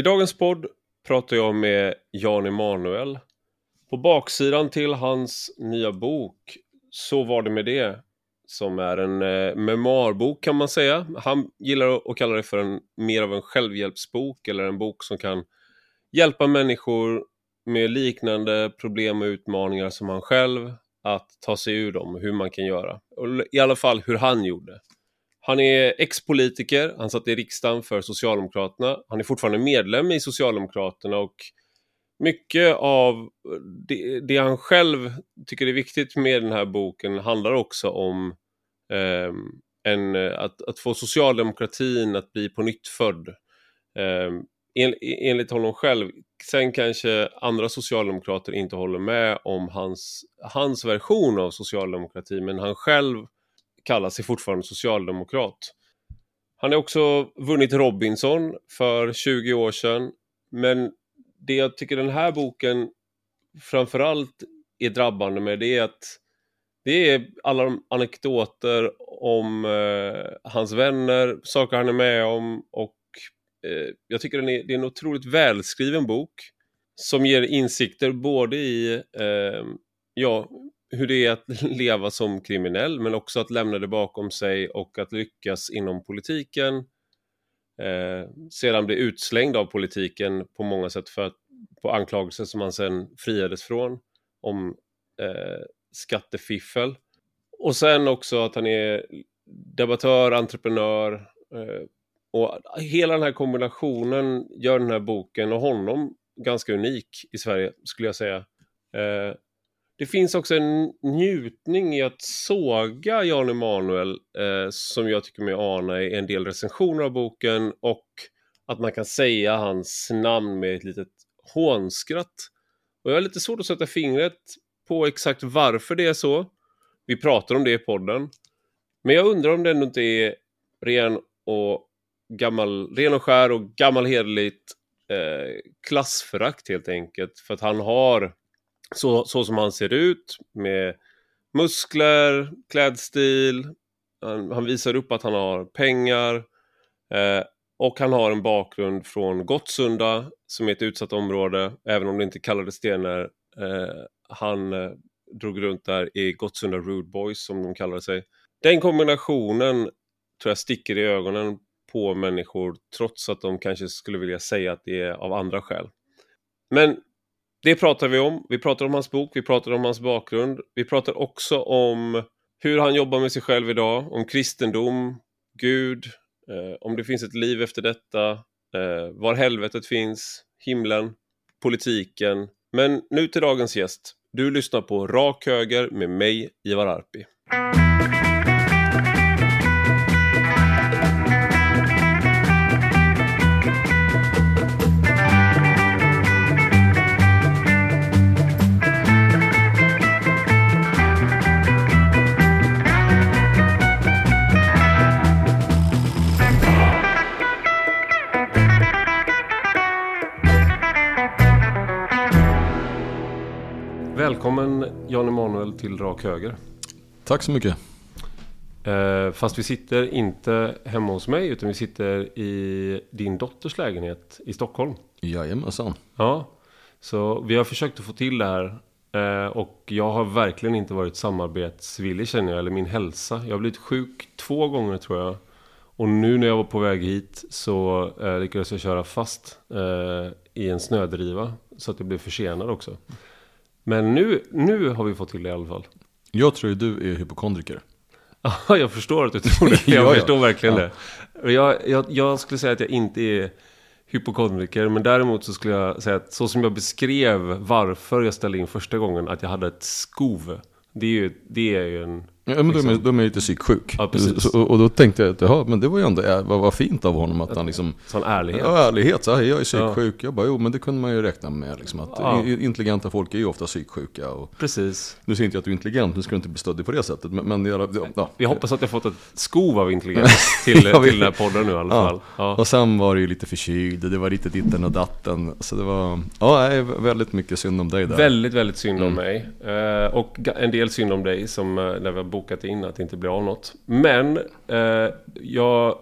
I dagens podd pratar jag med Jan Emanuel. På baksidan till hans nya bok Så var det med det som är en eh, memoarbok kan man säga. Han gillar att kalla det för en mer av en självhjälpsbok eller en bok som kan hjälpa människor med liknande problem och utmaningar som han själv att ta sig ur dem, hur man kan göra. I alla fall hur han gjorde. Han är ex-politiker, han satt i riksdagen för Socialdemokraterna. Han är fortfarande medlem i Socialdemokraterna och mycket av det, det han själv tycker är viktigt med den här boken handlar också om eh, en, att, att få socialdemokratin att bli på nytt född. Eh, en, enligt honom själv. Sen kanske andra socialdemokrater inte håller med om hans, hans version av socialdemokrati, men han själv kallar sig fortfarande socialdemokrat. Han har också vunnit Robinson för 20 år sedan, men det jag tycker den här boken framförallt är drabbande med det är att det är alla de anekdoter om eh, hans vänner, saker han är med om och eh, jag tycker den är, det är en otroligt välskriven bok som ger insikter både i eh, ja, hur det är att leva som kriminell men också att lämna det bakom sig och att lyckas inom politiken. Eh, sedan bli utslängd av politiken på många sätt för att, på anklagelser som han sen friades från om eh, skattefiffel. Och sen också att han är debattör, entreprenör eh, och hela den här kombinationen gör den här boken och honom ganska unik i Sverige skulle jag säga. Eh, det finns också en njutning i att såga Jan Emanuel eh, som jag tycker mig ana i en del recensioner av boken och att man kan säga hans namn med ett litet hånskratt. Och jag har lite svårt att sätta fingret på exakt varför det är så. Vi pratar om det i podden. Men jag undrar om det ändå inte är ren och gammal, ren och skär och gammalhederligt eh, klassförakt helt enkelt. För att han har så, så som han ser ut med muskler, klädstil, han, han visar upp att han har pengar eh, och han har en bakgrund från Gottsunda som är ett utsatt område, även om det inte kallades det när eh, han eh, drog runt där i Gottsunda Rude Boys som de kallade sig. Den kombinationen tror jag sticker i ögonen på människor trots att de kanske skulle vilja säga att det är av andra skäl. Men det pratar vi om. Vi pratar om hans bok, vi pratar om hans bakgrund. Vi pratar också om hur han jobbar med sig själv idag, om kristendom, Gud, eh, om det finns ett liv efter detta, eh, var helvetet finns, himlen, politiken. Men nu till dagens gäst. Du lyssnar på Rak Höger med mig, Ivar Arpi. Välkommen Jan Emanuel till Rak Höger. Tack så mycket. Eh, fast vi sitter inte hemma hos mig utan vi sitter i din dotters lägenhet i Stockholm. Jajamensan. Ja, så vi har försökt att få till det här. Eh, och jag har verkligen inte varit samarbetsvillig känner jag, eller min hälsa. Jag har blivit sjuk två gånger tror jag. Och nu när jag var på väg hit så eh, lyckades jag köra fast eh, i en snödriva. Så att jag blev försenad också. Men nu, nu har vi fått till det i alla fall. Jag tror ju du är hypokondriker. Ja, jag förstår att du tror det. Jag Ja, ja. förstår verkligen Ja. det. Jag, jag, jag skulle säga att jag inte är hypokondriker, men däremot så skulle jag säga att så som jag beskrev varför jag ställde in första gången, att jag hade ett skov. Det är ju, det är ju en... Ja, men då är man- liksom- då är lite psyksjuk. Ja. Så, och, då tänkte jag att jaha, men det var ju ändå vad, vad fint av honom att han liksom... Sån ärlighet. Ja, ärlighet. Så här, jag är psyksjuk. Jag bara, jo men det kunde man ju räkna med. Liksom, att Ja. Intelligenta folk är ju ofta psyksjuka. Och, Precis. nu säger inte jag att du är intelligent, nu ska du inte bli stöddig på det sättet. Men, men jag, ja. Vi hoppas att jag fått ett skov av intelligens till, Ja, till den här podden nu i alla Ja. fall. Ja. Och sen var det ju lite förkyld, det var lite ditten och datten. Så det var, ja, väldigt mycket synd om dig där. Väldigt, väldigt synd om Mm. mig. Eh, och en del synd om dig som eh, när vi har bokat in att det inte blir av något. Men eh, jag,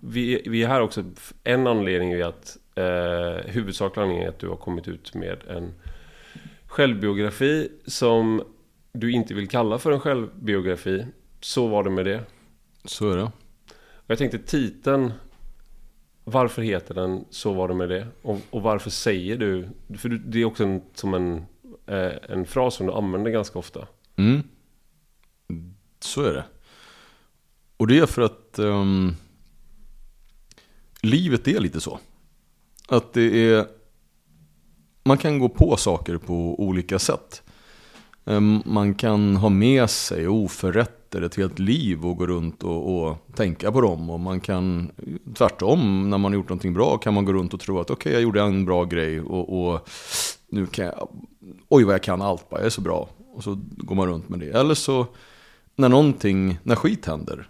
vi, vi är här också. En anledning är att eh, huvudsakliga anledningen är att du har kommit ut med en självbiografi som du inte vill kalla för en självbiografi. Så var det med det. Så är det. Och jag tänkte titeln, varför heter den Så var det med det? Och, och varför säger du, för det är också en, som en, eh, en fras som du använder ganska ofta. Mm. Så är det. Och det är för att um, livet är lite så. Att det är, man kan gå på saker på olika sätt. Ehm, man kan ha med sig oförrätter ett helt liv och gå runt och, och tänka på dem. Och man kan tvärtom, när man har gjort någonting bra kan man gå runt och tro att okej, jag gjorde en bra grej och, och nu kan jag, oj vad jag kan allt, bara, jag är så bra. Och så går man runt med det. Eller så när någonting, när skit händer.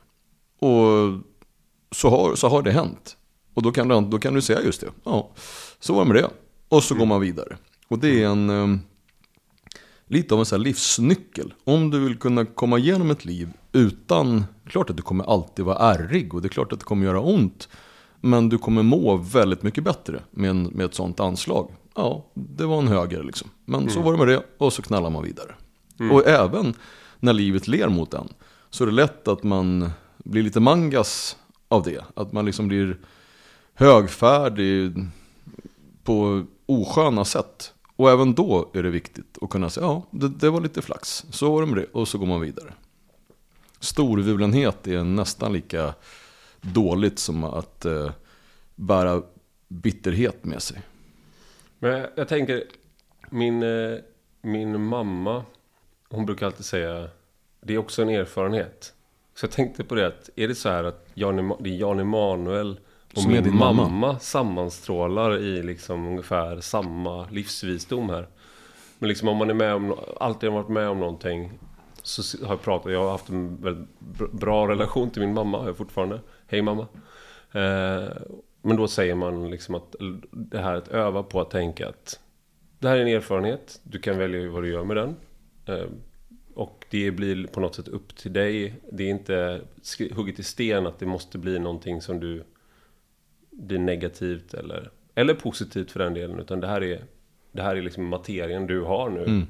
Och så har, så har det hänt. Och då kan, du, då kan du säga just det. Ja, så var det med det. Och så går man vidare. Och det är en eh, lite av en här livsnyckel. Om du vill kunna komma igenom ett liv utan, klart att du kommer alltid vara ärrig och det är klart att det kommer göra ont. Men du kommer må väldigt mycket bättre med, en, med ett sånt anslag. Ja, det var en höger liksom. Men så var det med det och så knallar man vidare. Och även när livet ler mot en så är det lätt att man blir lite mangas av det. Att man liksom blir högfärdig på osköna sätt. Och även då är det viktigt att kunna säga ja, det, det var lite flax. Så var det med det och så går man vidare. Storvulenhet är nästan lika dåligt som att eh, bära bitterhet med sig. Men jag, tänker, min, eh, min mamma, hon brukar alltid säga, det är också en erfarenhet. Så jag tänkte på det att, är det så här att Jan, det är Jan Emanuel och Som min mamma, mamma? sammanstrålar i liksom ungefär samma livsvisdom här. Men liksom om man är med om, alltid har varit med om någonting så har jag pratat, jag har haft en väldigt br- bra relation till min mamma, har jag fortfarande. Hej mamma. Eh, men då säger man liksom att det här att öva på att tänka att det här är en erfarenhet, du kan välja vad du gör med den. Eh, och det blir på något sätt upp till dig. Det är inte hugget i sten att det måste bli någonting som du blir negativt eller, eller positivt för den delen. Utan det här är, det här är liksom materien du har nu. Mm.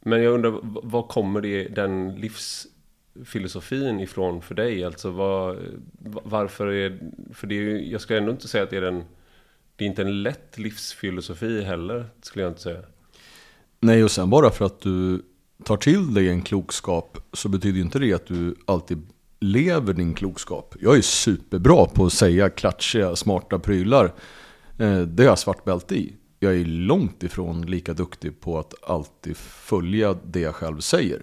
Men jag undrar, vad kommer det, den livsfilosofin ifrån för dig? Alltså vad, va- varför är, för det är ju, jag ska ändå inte säga att det är en, det är inte en lätt livsfilosofi heller, skulle jag inte säga. Nej, och sen bara för att du tar till dig en klokskap så betyder inte det att du alltid lever din klokskap. Jag är superbra på att säga klatschiga, smarta prylar. Eh, Det har jag svart bälte i. Jag är långt ifrån lika duktig på att alltid följa det jag själv säger.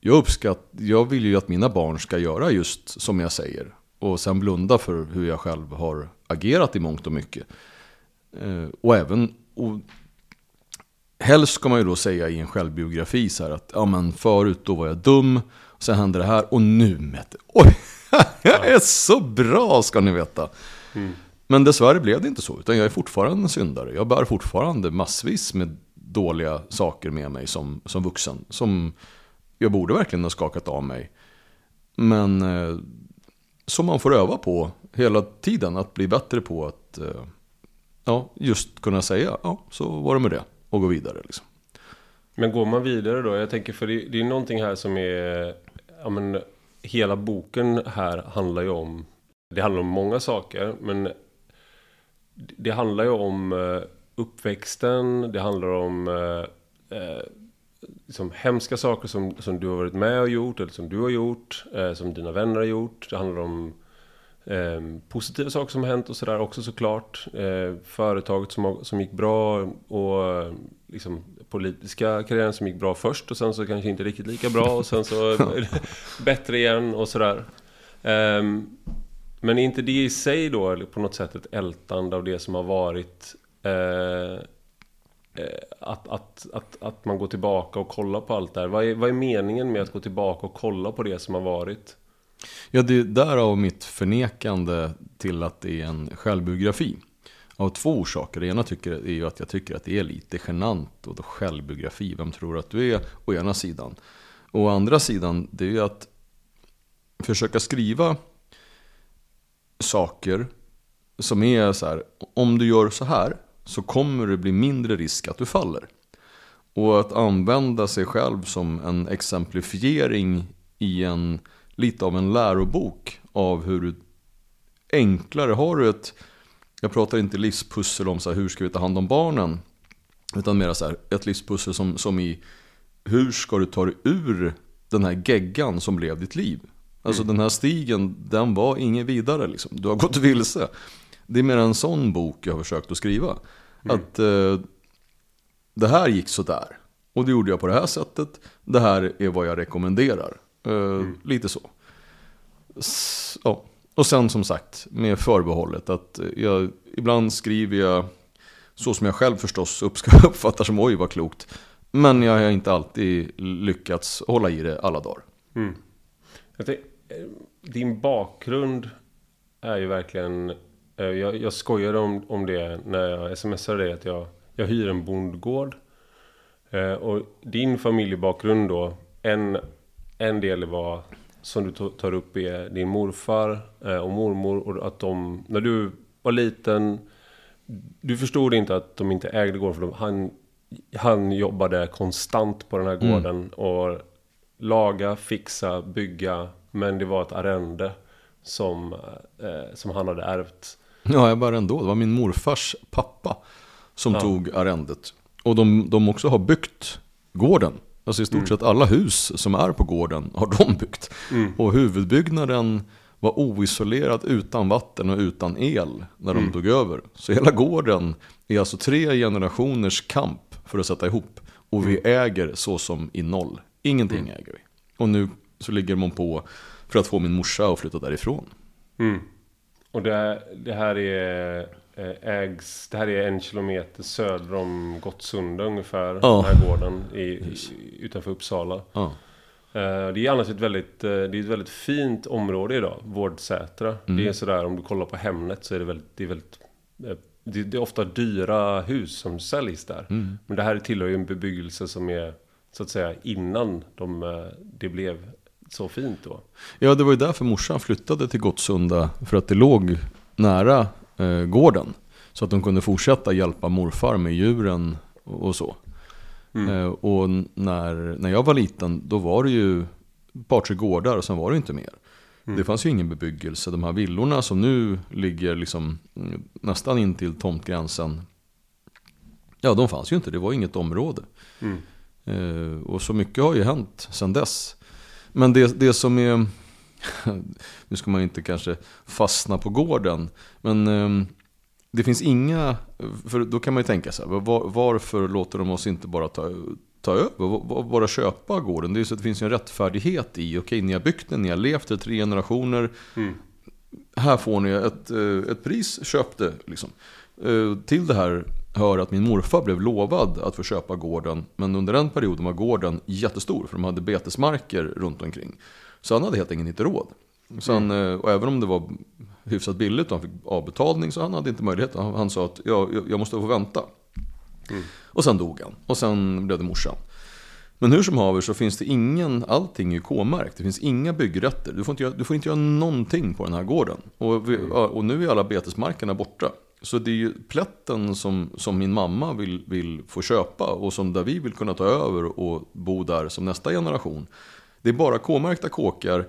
Jag uppskatt, jag vill ju att mina barn ska göra just som jag säger. Och sen blunda för hur jag själv har agerat i mångt och mycket. Eh, Och även, och helst ska man ju då säga i en självbiografi så här att ja men förut då var jag dum, sen hände det här och nu Mette, oj, jag är så bra ska ni veta. Men dessvärre blev det inte så, utan jag är fortfarande en syndare. Jag bär fortfarande massvis med dåliga saker med mig som, som vuxen. Som jag borde verkligen ha skakat av mig. Men eh, som man får öva på hela tiden, att bli bättre på att eh, ja, just kunna säga ja, så var det med det och gå vidare. Liksom. Men går man vidare då? Jag tänker för det, det är någonting här som är... Ja, men, hela boken här handlar ju om... Det handlar om många saker, men... Det handlar ju om eh, uppväxten, det handlar om... eh, eh, Liksom hemska saker som, som du har varit med och gjort, eller som du har gjort, eh, som dina vänner har gjort. Det handlar om eh, positiva saker som har hänt och sådär också såklart. Eh, företaget som, som gick bra och eh, liksom politiska karriären som gick bra först och sen så kanske inte riktigt lika bra och sen så bättre igen och sådär. Ehm, men är inte det i sig då på något sätt ett ältande av det som har varit? Eh, eh, att, att, att, att man går tillbaka och kollar på allt det här. Vad är, vad är meningen med att gå tillbaka och kolla på det som har varit? Ja, det är därav mitt förnekande till att det är en självbiografi. Av två orsaker. Det ena tycker, är ju att jag tycker att det är lite genant och då självbiografi. Vem tror du att du är? Å ena sidan. Och å andra sidan, det är ju att försöka skriva saker som är så här, om du gör så här så kommer det bli mindre risk att du faller. Och att använda sig själv som en exemplifiering i en lite av en lärobok av hur du enklare har du ett, jag pratar inte livspussel om så här, hur ska vi ta hand om barnen, utan mer så här, ett livspussel som, som i hur ska du ta dig ur den här geggan som blev ditt liv? Alltså mm. den här stigen, den var ingen vidare liksom. Du har gått vilse. Det är mer en sån bok jag har försökt att skriva. Mm. Att eh, det här gick sådär. Och det gjorde jag på det här sättet. Det här är vad jag rekommenderar. Eh, mm. Lite så. S ja. Och sen som sagt med förbehållet att jag, ibland skriver jag så som jag själv förstås uppfattar som oj vad klokt. Men jag har inte alltid lyckats hålla i det alla dagar. Mm. Tänkte, eh, din bakgrund är ju verkligen... Eh, jag, jag skojade om, om det när jag smsade dig att jag, jag hyr en bondgård. Eh, och din familjebakgrund då, en, en del var som du tar upp är din morfar och mormor och att de, när du var liten, du förstod inte att de inte ägde gården för de, han han jobbade konstant på den här mm. gården mm. och laga, fixa, bygga. Men det var ett arrende som, eh, som han hade ärvt. Ja, jag bara ändå. Det var min morfars pappa som ja. tog arrendet. Och de, de också har byggt gården. Alltså i stort mm. sett alla hus som är på gården har de byggt. Mm. Och huvudbyggnaden var oisolerad utan vatten och utan el när de mm. tog över. Så hela gården är alltså tre generationers kamp för att sätta ihop. Och vi mm. äger så som i noll. Ingenting mm. äger vi. Och nu så ligger man på för att få min morsa att flytta därifrån. Mm. Och det, det, här är ägs, det här är en kilometer söder om Gottsunda ungefär. Ja. Den här gården i, utanför Uppsala. Eh, det är annars ett väldigt, eh, det är ett väldigt fint område idag, Vårdsätra. Mm. Det är sådär, om du kollar på Hemnet så är det väldigt, det är väldigt det, det, är ofta dyra hus som säljs där. Mm. Men det här tillhör ju en bebyggelse som är så att säga innan de, eh, det blev så fint då. Ja, det var ju därför morsan flyttade till Gottsunda. För att det låg nära eh, gården. Så att de kunde fortsätta hjälpa morfar med djuren och, och så. Mm. Eh, och när, när jag var liten, då var det ju ett par, tre gårdar och sen var det inte mer. Mm. Det fanns ju ingen bebyggelse. De här villorna som nu ligger liksom mm, nästan in till tomtgränsen. Ja, de fanns ju inte. Det var inget område. Mm. Eh, och så mycket har ju hänt sedan dess. Men det, det som är... nu ska man inte kanske fastna på gården. Men eh, det finns inga... För då kan man ju tänka sig, var, varför låter de oss inte bara ta ta över, bara köpa gården. Det är så att det finns en rättfärdighet i, okej ni har byggt den, ni har levt i tre generationer. Mm. Här får ni ett, eh, ett pris, köp det. Liksom. Eh, till det här hör att min morfar blev lovad att få köpa gården. Men under den perioden var gården jättestor, för de hade betesmarker runt omkring. Så han hade helt enkelt inte råd. Så han, mm. och även om det var hyfsat billigt och han fick avbetalning så han hade inte möjlighet. Han, sa att jag, jag måste få vänta. Mm. Och sen dog han. Och sen blev det morsan. Men hur som haver så finns det ingen, allting är K-märkt. Det finns inga byggrätter. Du får, inte göra, du får inte göra någonting på den här gården. Och, vi, mm. och nu är alla betesmarkerna borta. Så det är ju plätten som, som min mamma vill, vill få köpa och som där vi vill kunna ta över och bo där som nästa generation. Det är bara K-märkta kåkar,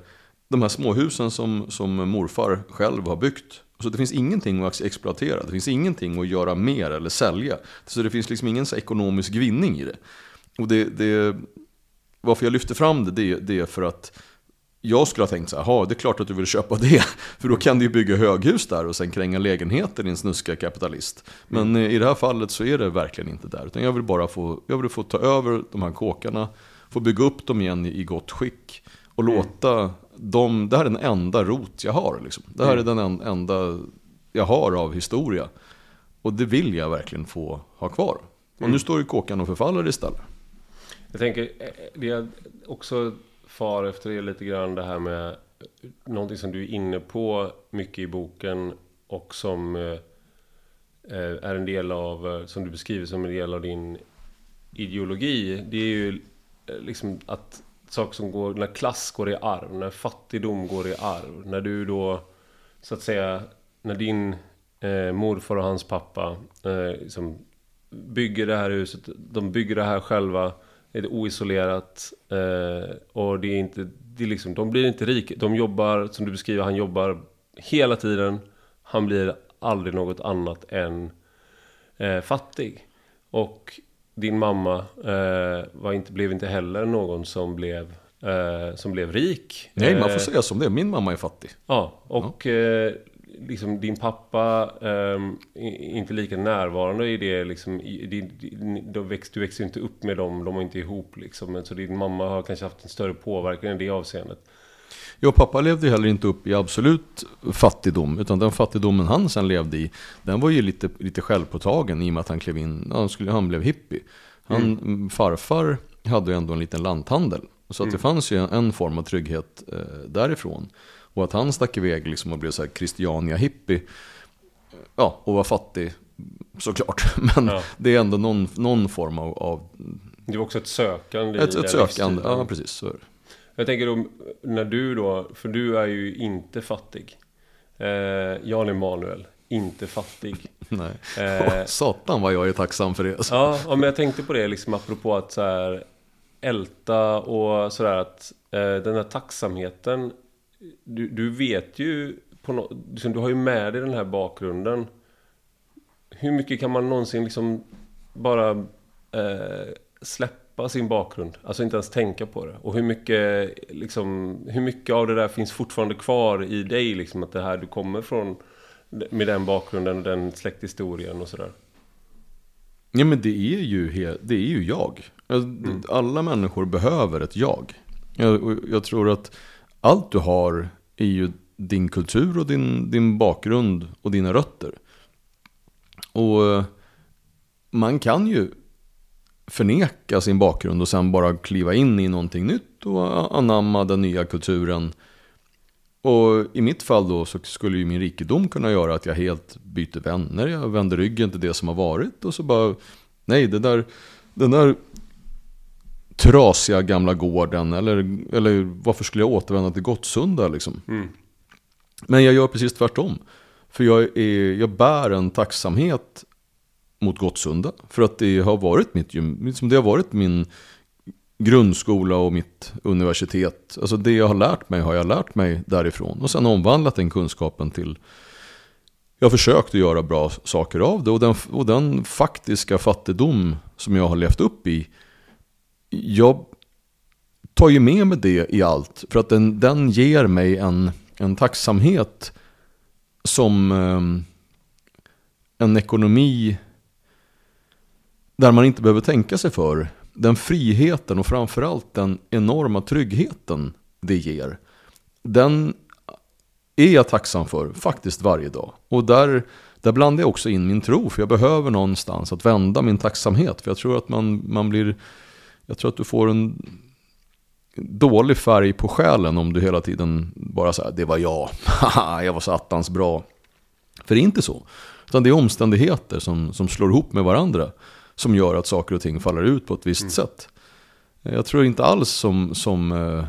de här småhusen som, som morfar själv har byggt så det finns ingenting att exploatera, det finns ingenting att göra mer eller sälja. Så det finns liksom ingen så ekonomisk vinning i det. Och det, det, varför jag lyfter fram det, det, det är för att jag skulle ha tänkt så här, det är klart att du vill köpa det. För då kan du ju bygga höghus där och sen kränga lägenheter din snuska kapitalist. Men eh, i det här fallet så är det verkligen inte där. Utan jag vill bara få, jag vill få ta över de här kåkarna, få bygga upp dem igen i, gott skick. Och mm. låta de, det här är den enda rot jag har. Liksom. Det här mm. är den enda jag har av historia. Och det vill jag verkligen få ha kvar. Och mm. nu står ju kåkan och förfaller istället. Jag tänker, eh, det jag också far efter är lite grann det här med någonting som du är inne på mycket i boken och som eh, är en del av, eh, som du beskriver som en del av din ideologi. Det är ju Eh, liksom att saker som går, när klass går i arv, när fattigdom går i arv, när du då så att säga, när din eh, morfar och hans pappa eh, liksom bygger det här huset. De bygger det här själva. Det är oisolerat. Eh, och det är inte, det är liksom, de blir inte rika. De jobbar, som du beskriver, han jobbar hela tiden. Han blir aldrig något annat än eh, fattig. Och din mamma eh, var inte, blev inte heller någon som blev, eh, som blev rik. Nej, man får Eh, säga som det. Min mamma är fattig. Ja, och eh, liksom din pappa är inte lika närvarande i det liksom, i, i, i, då väx, du växer ju inte upp med dem, de är inte ihop liksom. Så din mamma har kanske haft en större påverkan i det avseendet. Jag och pappa levde heller inte upp i absolut fattigdom. Utan den fattigdomen han sen levde i, den var ju lite, lite självpåtagen i och med att han klev in, han, skulle, han blev hippie. Han, mm. Farfar hade ju ändå en liten lanthandel. Så att det fanns ju en, en form av trygghet eh, därifrån. Och att han stack iväg liksom och blev så här Christiania-hippie. Ja, och var fattig såklart. Men Ja. det är ändå någon, någon form av, av Det var också ett sökande i ett, den ett sökande. livsstilen. Ja, precis. Så är det. Jag tänker då, när du då, för du är ju inte fattig. Eh, Jan Emanuel, inte fattig. Nej. Eh, Satan vad jag är tacksam för det. alltså. Ja, ja, men jag tänkte på det liksom apropå att så här älta och sådär att eh, den här tacksamheten du, du vet ju på no, liksom, du har ju med dig den här bakgrunden. Hur mycket kan man någonsin liksom bara eh, släppa sin bakgrund? Alltså inte ens tänka på det. Och hur mycket, liksom, hur mycket av det där finns fortfarande kvar i dig? Liksom, att det här du kommer från med den bakgrunden och den släkthistorien och sådär. Ja men det är ju, det är ju jag. Alltså, Alla människor behöver ett jag. Jag, jag tror att allt du har är ju din kultur och din, din bakgrund och dina rötter. Och man kan ju förneka sin bakgrund och sen bara kliva in i någonting nytt och anamma den nya kulturen. Och i mitt fall då så skulle ju min rikedom kunna göra att jag helt byter vänner. Jag vänder ryggen till det som har varit och så bara, nej det där, den där trasiga gamla gården eller, eller varför skulle jag återvända till Gottsunda liksom. Mm. Men jag gör precis tvärtom. För jag, är, jag bär en tacksamhet mot Gottsunda. För att det har varit mitt gym- liksom det har varit min grundskola och mitt universitet. Alltså det jag har lärt mig har jag lärt mig därifrån. Och sen omvandlat den kunskapen till jag har försökt att göra bra saker av det. Och den, och den faktiska fattigdom som jag har levt upp i. Jag tar ju med mig det i allt. För att den, den ger mig en, en tacksamhet som eh, en ekonomi där man inte behöver tänka sig för. Den friheten och framförallt den enorma tryggheten det ger. Den är jag tacksam för faktiskt varje dag. Och där, där blandar jag också in min tro. För jag behöver någonstans att vända min tacksamhet. För jag tror att man, man blir... Jag tror att du får en dålig färg på själen om du hela tiden bara säger det var jag, Haha, jag var satans bra. För det är inte så. Utan det är omständigheter som, som slår ihop med varandra som gör att saker och ting faller ut på ett visst sätt. Jag tror inte alls som, som eh,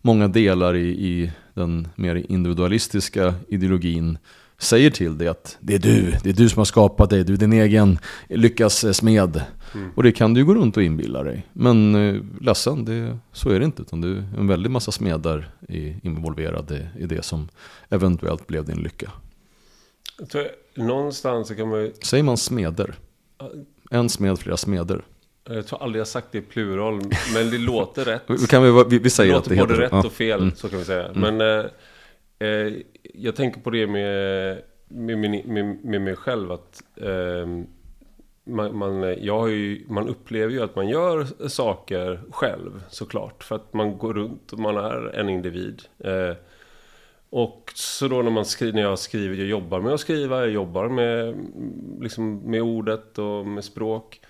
många delar i, i den mer individualistiska ideologin säger till dig att det är du, det är du som har skapat dig, du är din egen lyckas eh, smed. Och det kan du gå runt och inbilla dig. Men eh, ledsen, det, så är det inte. Utan det är en väldig massa smedar involverade i det som eventuellt blev din lycka. Jag tror, någonstans så kan man ju... Säger man smeder? En smed, flera smeder. Jag tror aldrig jag sagt det i plural, men det låter rätt. Vi, kan vi, vi, vi Det säger att det låter både rätt och fel, så kan vi säga. Men eh, eh, jag tänker på det med, med, med, med, med mig själv. Att, eh, man, man, jag har ju, man upplever ju att man gör saker själv, såklart. För att man går runt och man är en individ. Och så då när, man skriver, när jag skriver, jag jobbar med att skriva, jag jobbar med, liksom, med ordet och med språk.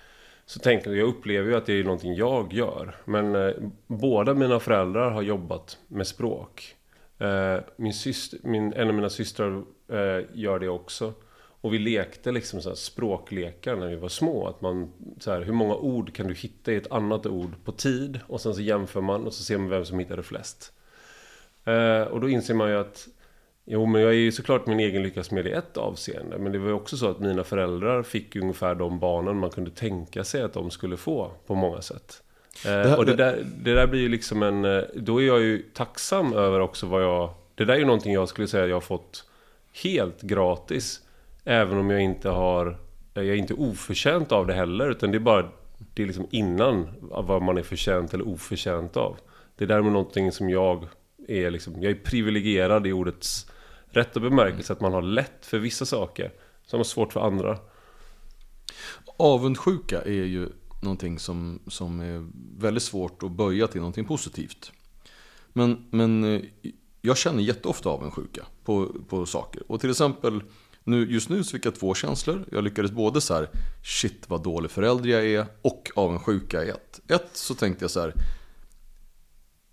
Så tänker jag, jag upplever ju att det är någonting jag gör. Men eh, båda mina föräldrar har jobbat med språk. Eh, min syster, min, en av mina systrar eh, gör det också. Och vi lekte liksom så här språklekar när vi var små. Att man, så här, hur många ord kan du hitta i ett annat ord på tid? Och sen så jämför man och så ser man vem som hittade flest. Eh, och då inser man ju att Jo, men jag är ju såklart min egen lyckas med i ett avseende. Men det var ju också så att mina föräldrar fick ungefär de barnen man kunde tänka sig att de skulle få på många sätt. Eh, Det här- och det där, det där blir ju liksom en... eh, Då är jag ju tacksam över också vad jag... Det där är ju någonting jag skulle säga jag har fått helt gratis. Även om jag inte har... Jag är inte oförtjänt av det heller. Utan det är bara... Det är liksom innan vad man är förtjänt eller oförtjänt av. Det är därmed någonting som jag är liksom... Jag är privilegierad i ordets rätta bemärkelse. Att man har lätt för vissa saker. Som har svårt för andra. Avundsjuka är ju någonting som, som är väldigt svårt att böja till någonting positivt. Men, men eh, jag känner jätteofta avundsjuka på, på saker. Och till exempel, nu, just nu så fick jag två känslor. Jag lyckades både så här, shit vad dålig förälder jag är, och avundsjuka i ett. Ett så tänkte jag så här,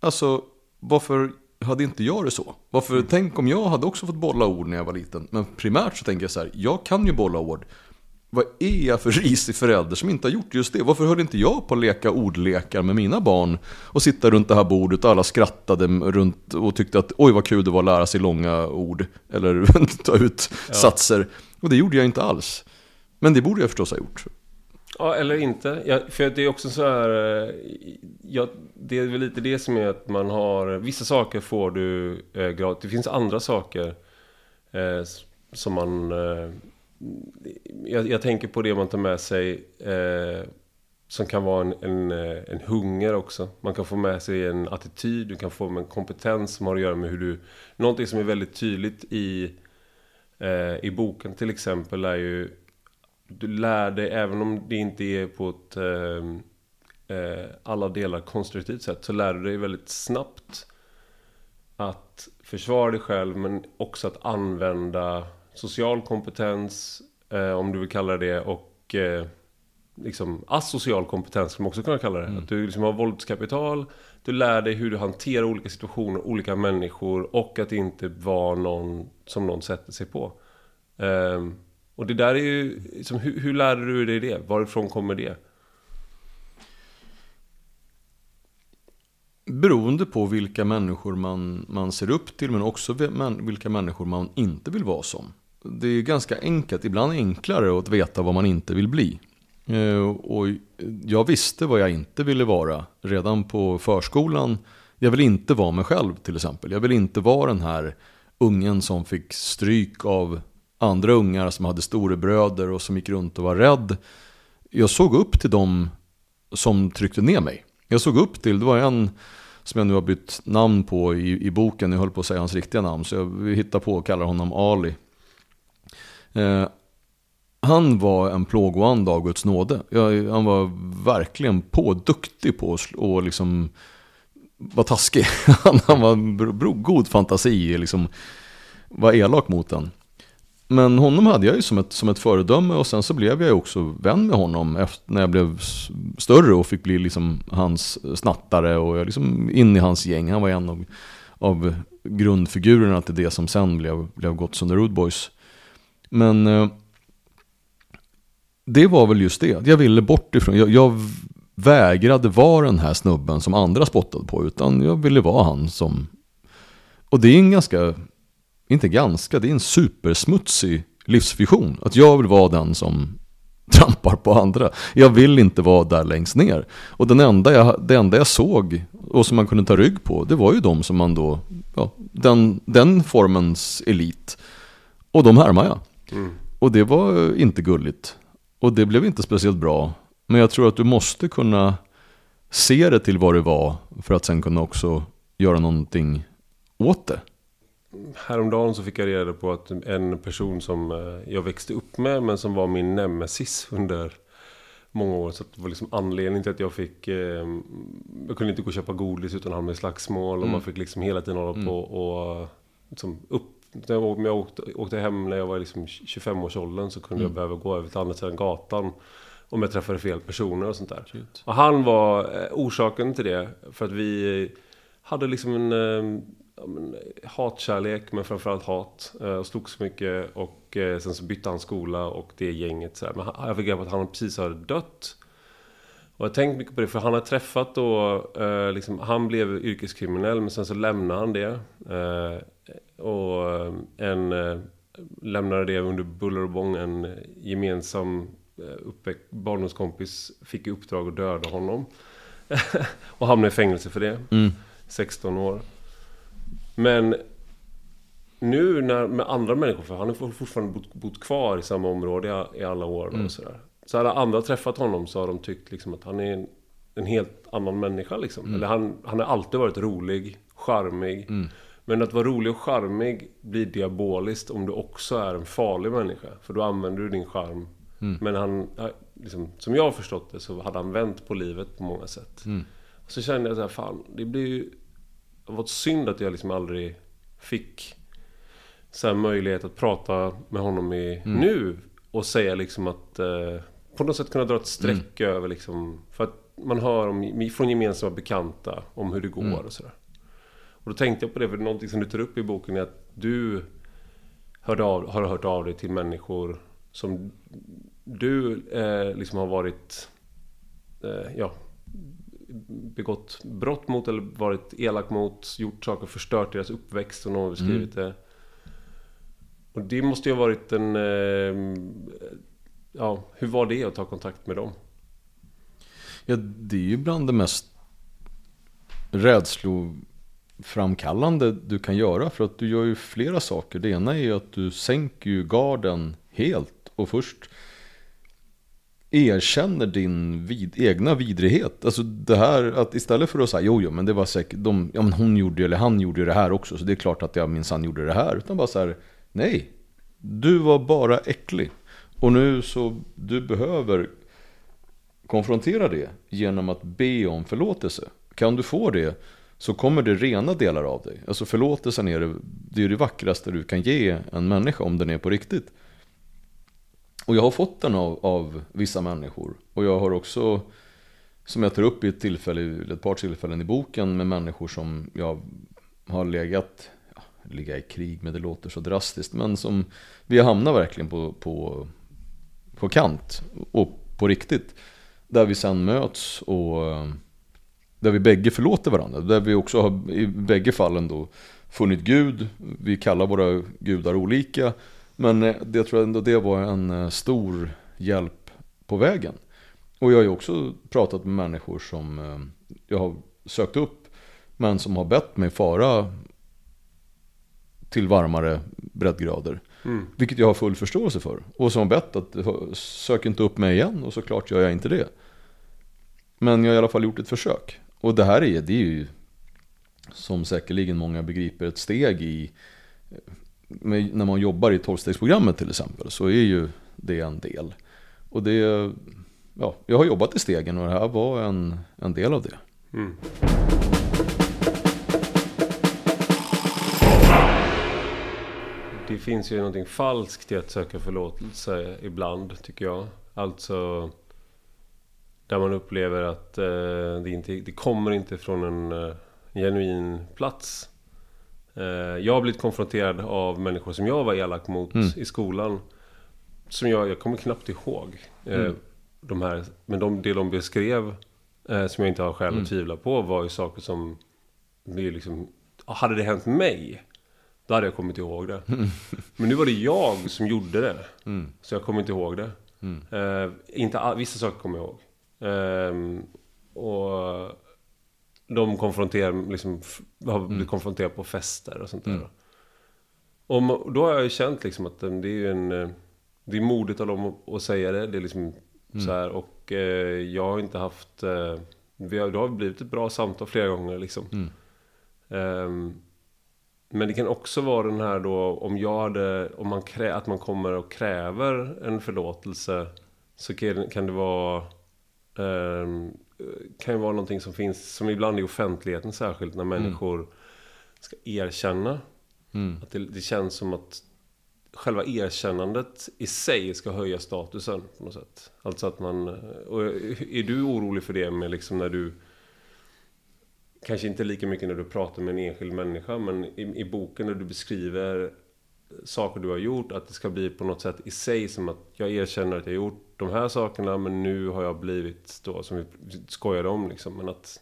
alltså varför hade inte jag det så? Varför, tänk om jag hade också fått bolla ord när jag var liten. Men primärt så tänker jag så här, jag kan ju bolla ord. Vad är jag för risig förälder som inte har gjort just det? Varför höll inte jag på att leka ordlekar med mina barn? Och sitta runt det här bordet och alla skrattade runt och tyckte att oj vad kul det var att lära sig långa ord. Eller ta ut satser. Och det gjorde jag inte alls. Men det borde jag förstås ha gjort. Ja, eller inte. Ja, för det är också så här... Eh, ja, det är väl lite det som är att man har... Vissa saker får du eh, gratis. Det finns andra saker eh, som man... Eh, jag, jag tänker på det man tar med sig eh, som kan vara en, en, eh, en hunger också. Man kan få med sig en attityd, du kan få med en kompetens som har att göra med hur du... Någonting som är väldigt tydligt i, eh, i boken till exempel är ju du lär dig, även om det inte är på ett eh, eh, alla delar konstruktivt sätt, så lär du dig väldigt snabbt att försvara dig själv, men också att använda social kompetens, eh, om du vill kalla det, och eh, liksom asocial kompetens, som man också kunna kalla det. Att du liksom har våldskapital, du lär dig hur du hanterar olika situationer, olika människor, och att inte vara någon som någon sätter sig på. Ehm, och det där är ju, liksom, hur, hur lärde du dig det? Varifrån kommer det? Beroende på vilka människor man, man ser upp till men också vilka människor man inte vill vara som. Det är ganska enkelt, ibland enklare att veta vad man inte vill bli. Eh, och jag visste vad jag inte ville vara redan på förskolan. Jag vill inte vara mig själv till exempel. Jag vill inte vara den här ungen som fick stryk av andra ungar som hade storebröder och som gick runt och var rädd. Jag såg upp till dem som tryckte ner mig. Jag såg upp till, det var en som jag nu har bytt namn på i, i boken, jag höll på att säga hans riktiga namn, så jag hittar på och kallar honom Ali. Eh, han var en plågoand av Guds nåde. Jag, han var verkligen på, duktig på att och liksom var taskig. han, han var bro, bro, god fantasi, liksom var elak mot en. Men honom hade jag ju som ett, som ett föredöme och sen så blev jag ju också vän med honom efter, när jag blev större och fick bli liksom hans snattare och jag liksom in i hans gäng. Han var en av, av grundfigurerna till det som sen blev, blev Gottsunda Rude Boys. Men eh, det var väl just det, jag ville bort ifrån, jag, jag vägrade vara den här snubben som andra spottade på utan jag ville vara han som och det är en ganska inte ganska, det är en supersmutsig livsvision. Att jag vill vara den som trampar på andra. Jag vill inte vara där längst ner. Och den enda jag, det enda jag såg och som man kunde ta rygg på, det var ju de som man då, ja, den, den formens elit. Och de härmar jag. Och det var inte gulligt. Och det blev inte speciellt bra. Men jag tror att du måste kunna se det till vad det var för att sen kunna också göra någonting åt det. Häromdagen så fick jag reda på att en person som eh, jag växte upp med men som var min nemesis under många år. Så det var liksom anledningen till att jag fick... Eh, jag kunde inte gå och köpa godis utan hamna i slagsmål. Och man fick liksom hela tiden hålla på och liksom upp... När jag, åkte, åkte hem när jag var liksom 25-årsåldern så kunde jag behöva gå över till andra sidan gatan. Om jag träffade fel personer och sånt där. Shit. Och han var eh, orsaken till det. För att vi hade liksom en eh, hatkärlek, men framförallt hat. eh, Och slogs mycket. Och eh, sen så bytte han skola och det gänget. Så här. Men jag fick reda på att han precis hade dött. Och jag har tänkt mycket på det, för han har träffat då, eh, liksom, han blev yrkeskriminell men sen så lämnade han det. Eh, och eh, en eh, lämnade det under buller och bång, en gemensam eh, barndomskompis fick i uppdrag att döda honom. och hamnade i fängelse för det. Mm. 16 år. Men nu när, med andra människor, för han har fortfarande bott, bott kvar i samma område i, alla år Mm. och sådär. Så hade andra träffat honom så har de tyckt liksom att han är en, en helt annan människa liksom. Mm. Eller han, han har alltid varit rolig, charmig. Men att vara rolig och charmig blir diaboliskt om du också är en farlig människa. För då använder du din charm. Mm. Men han, liksom, som jag har förstått det så hade han vänt på livet på många sätt. Mm. Så kände jag så här, fan, det blir ju... Det var synd att jag liksom aldrig fick så möjlighet att prata med honom i nu. Och säga liksom att... Eh, på något sätt kunna dra ett streck över liksom... För att man hör om, från gemensamma bekanta om hur det går och sådär. Och då tänkte jag på det, för någonting som du tar upp i boken är att du hörde av, har hört av dig till människor som du eh, liksom har varit... Eh, ja, begått brott mot eller varit elak mot, gjort saker, förstört deras uppväxt och någon har beskrivit det. Och det måste ju ha varit en... Eh, ja, hur var det att ta kontakt med dem? Ja, det är ju bland det mest rädsloframkallande du kan göra. För att du gör ju flera saker. Det ena är ju att du sänker ju garden helt. Och först erkänner din vid, egna vidrighet. Alltså det här att istället för att säga jo, jo, men det var säkert, de, ja men hon gjorde ju, eller han gjorde ju det här också. Så det är klart att jag minsann gjorde det här. Utan bara så här, nej. Du var bara äcklig. Och nu så, du behöver konfrontera det genom att be om förlåtelse. Kan du få det så kommer det rena delar av dig. Alltså förlåtelsen är det, det, är det vackraste du kan ge en människa om den är på riktigt. Och jag har fått den av, av vissa människor. Och jag har också, som jag tar upp i ett, tillfälle, ett par tillfällen i boken med människor som jag har legat, ja, ligga i krig med, det låter så drastiskt, men som vi har hamnat verkligen på, på, på kant och på riktigt. Där vi sen möts och där vi bägge förlåter varandra. Där vi också har i bägge fallen då funnit Gud. Vi kallar våra gudar olika. Men eh, det jag tror ändå det var en eh, stor hjälp på vägen. Och jag har ju också pratat med människor som eh, jag har sökt upp. Men som har bett mig fara till varmare breddgrader. Mm. Vilket jag har full förståelse för. Och som har bett att sök inte upp mig igen och såklart gör jag inte det. Men jag har i alla fall gjort ett försök. Och det här är, det är ju som säkerligen många begriper ett steg i med, när man jobbar i tolvstegsprogrammet till exempel så är ju det en del. Och det, ja, jag har jobbat i stegen och det här var en, en del av det. Mm. Det finns ju någonting falskt i att söka förlåtelse ibland, tycker jag. Alltså... Där man upplever att eh, det, inte, det kommer inte från en eh, genuin plats. Eh, jag har blivit konfronterad av människor som jag var elak mot Mm. i skolan. Som jag, jag kommer knappt ihåg. Eh, Mm. de här, men de, det de beskrev, eh, som jag inte har skäl Mm. att tvivla på, var ju saker som... Det liksom, hade det hänt mig, då hade jag kommit ihåg det. Men nu var det jag som gjorde det. Mm. Så jag kommer inte ihåg det. Mm. Inte vissa saker kommer jag ihåg. Ehm, och de konfronterar, liksom, har blivit konfronterade på fester och sånt där. Mm. Och då har jag ju känt liksom att eh, det är ju en... eh, Det är modigt av dem att- säga det. Det är liksom så här. Och eh, jag har inte haft... Eh, vi har, det har blivit ett bra samtal flera gånger liksom. Mm. Ehm, men det kan också vara den här då om jag hade, om man krä, att man kommer och kräver en förlåtelse så kan, kan det vara ehm, kan ju vara någonting som finns, som ibland i offentligheten särskilt när människor ska erkänna. Mm. Att det, det känns som att själva erkännandet i sig ska höja statusen på något sätt. Alltså att man, och är du orolig för det med liksom när du Kanske inte lika mycket när du pratar med en enskild människa men i, i boken när du beskriver saker du har gjort, att det ska bli på något sätt i sig som att jag erkänner att jag har gjort de här sakerna men nu har jag blivit då, som vi skojade om liksom, men att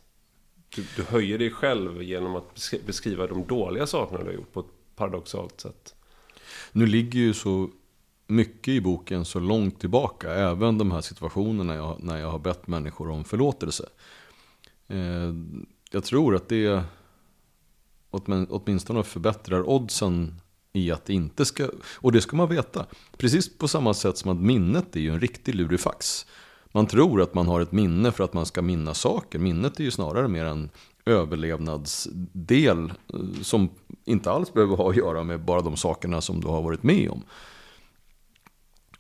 du, du höjer dig själv genom att beskriva de dåliga sakerna du har gjort på ett paradoxalt sätt. Nu ligger ju så mycket i boken så långt tillbaka, även de här situationerna jag, när jag har bett människor om förlåtelse. Eh, jag tror att det åtminstone förbättrar oddsen i att det inte ska, och det ska man veta. Precis på samma sätt som att minnet är ju en riktig lurifax. Man tror att man har ett minne för att man ska minnas saker. Minnet är ju snarare mer en överlevnadsdel eh, som inte alls behöver ha att göra med bara de sakerna som du har varit med om.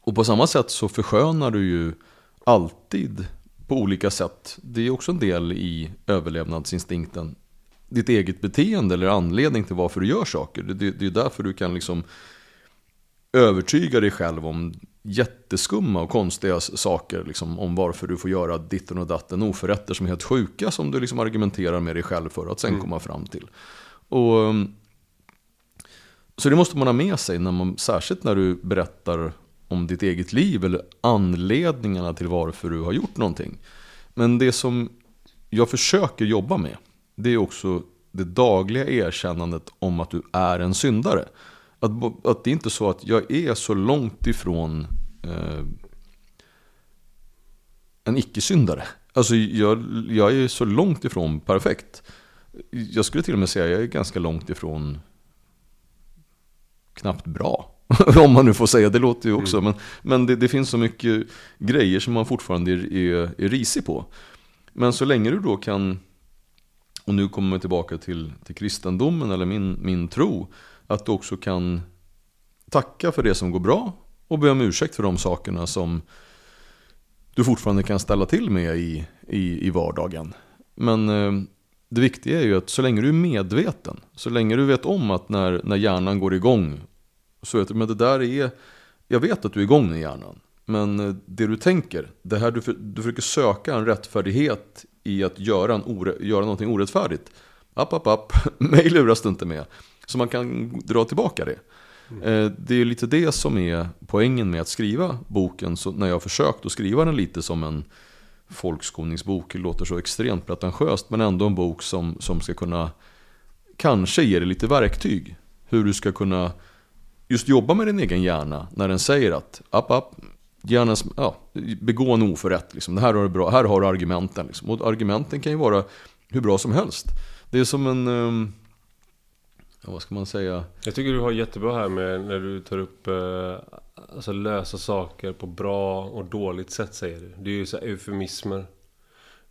Och på samma sätt så förskönar du ju alltid på olika sätt. Det är också en del i överlevnadsinstinkten. Ditt eget beteende eller anledning till varför du gör saker. Det, det, är därför du kan liksom övertyga dig själv om jätteskumma och konstiga saker. Liksom, om varför du får göra ditten och datten. Oförrätter som är helt sjuka som du liksom argumenterar med dig själv för att sen komma fram till. Och, um, så det måste man ha med sig, när man, särskilt när du berättar om ditt eget liv eller anledningarna till varför du har gjort någonting. Men det som jag försöker jobba med, det är också det dagliga erkännandet om att du är en syndare. Att, att det är inte så att jag är så långt ifrån eh, en icke-syndare. Alltså jag, jag är så långt ifrån perfekt. Jag skulle till och med säga att jag är ganska långt ifrån knappt bra. Om man nu får säga, det låter ju också. Men, men det, det finns så mycket grejer som man fortfarande är, är, är risig på. Men så länge du då kan, och nu kommer vi tillbaka till, till kristendomen eller min, min tro, att du också kan tacka för det som går bra och be om ursäkt för de sakerna som du fortfarande kan ställa till med i, i, i vardagen. Men eh, det viktiga är ju att så länge du är medveten, så länge du vet om att när, när hjärnan går igång, så vet du, men det där är, jag vet att du är igång i hjärnan. Men eh, det du tänker, det här du, du försöker söka en rättfärdighet i att göra, en ore, göra någonting orättfärdigt. App, app, app, mig luras du inte med. Så man kan dra tillbaka det. Eh, Det är lite det som är poängen med att skriva boken. Så när jag har försökt att skriva den lite som en folkskolningsbok, det låter så extremt pretentiöst, men ändå en bok som, som ska kunna kanske ge dig lite verktyg. Hur du ska kunna just jobba med din egen hjärna när den säger att app, app, hjärnan, ja, begå en oförrätt. Liksom. Det här, har du bra, här har du argumenten. Liksom. Och argumenten kan ju vara hur bra som helst. Det är som en, ehm, ja, vad ska man säga? Jag tycker du har jättebra här med när du tar upp eh, alltså lösa saker på bra och dåligt sätt säger du. Det är ju så här eufemismer.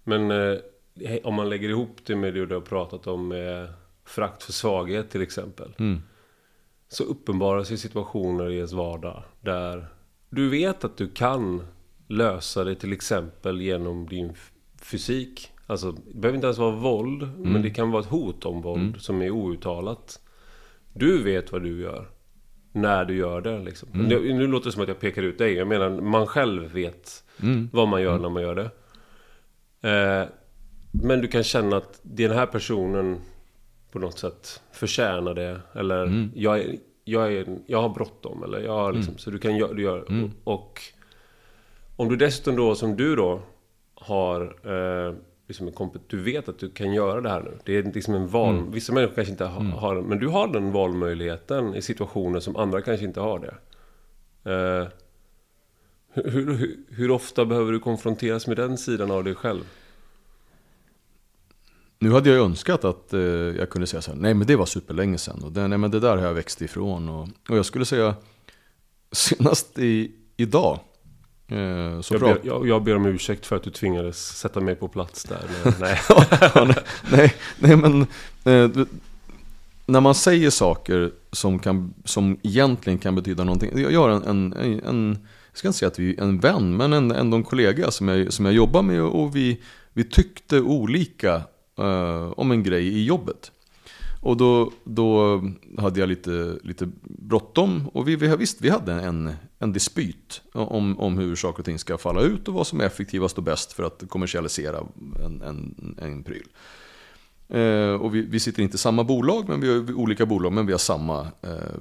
Men eh, om man lägger ihop det med det du har pratat om med frakt för svaghet till exempel. Mm. Så uppenbarar sig situationer i ens vardag där du vet att du kan lösa det till exempel genom din fysik. Alltså, det behöver inte ens vara våld, men det kan vara ett hot om våld som är outtalat. Du vet vad du gör när du gör det. Liksom. Nu, nu låter det som att jag pekar ut dig. Jag menar, man själv vet vad man gör när man gör det. Eh, men du kan känna att den här personen på något sätt förtjänar det. Eller jag, är, jag, är, jag har bråttom. Eller jag har liksom, Så du kan göra... Du gör, och, och om du dessutom då, som du då, har... Eh, liksom en kompet- du vet att du kan göra det här nu. Det är liksom en val... Vissa människor kanske inte ha, har den. Men du har den valmöjligheten i situationer som andra kanske inte har det. Eh, hur, hur, hur ofta behöver du konfronteras med den sidan av dig själv? Nu hade jag önskat att eh, jag kunde säga så här, nej men det var superlänge sedan och det, nej men det där har jag växt ifrån. Och, och jag skulle säga, senast i, idag eh, så Jag ber, jag, jag ber om ursäkt för att du tvingades sätta mig på plats där. Men, nej. Ja, nej, nej, nej men eh, du- när man säger saker som, kan, som egentligen kan betyda någonting. Jag har en, en, en, en jag ska inte säga att vi är en vän, men en, ändå en kollega som jag, som jag jobbar med och vi, vi tyckte olika eh, om en grej i jobbet. Och då, då hade jag lite, lite bråttom och vi, vi, visst, vi hade en, en dispyt om, om hur saker och ting ska falla ut och vad som är effektivast och bäst för att kommersialisera en, en, en pryl. Eh, och vi, vi sitter inte i samma bolag, men vi har olika bolag, men vi har samma eh,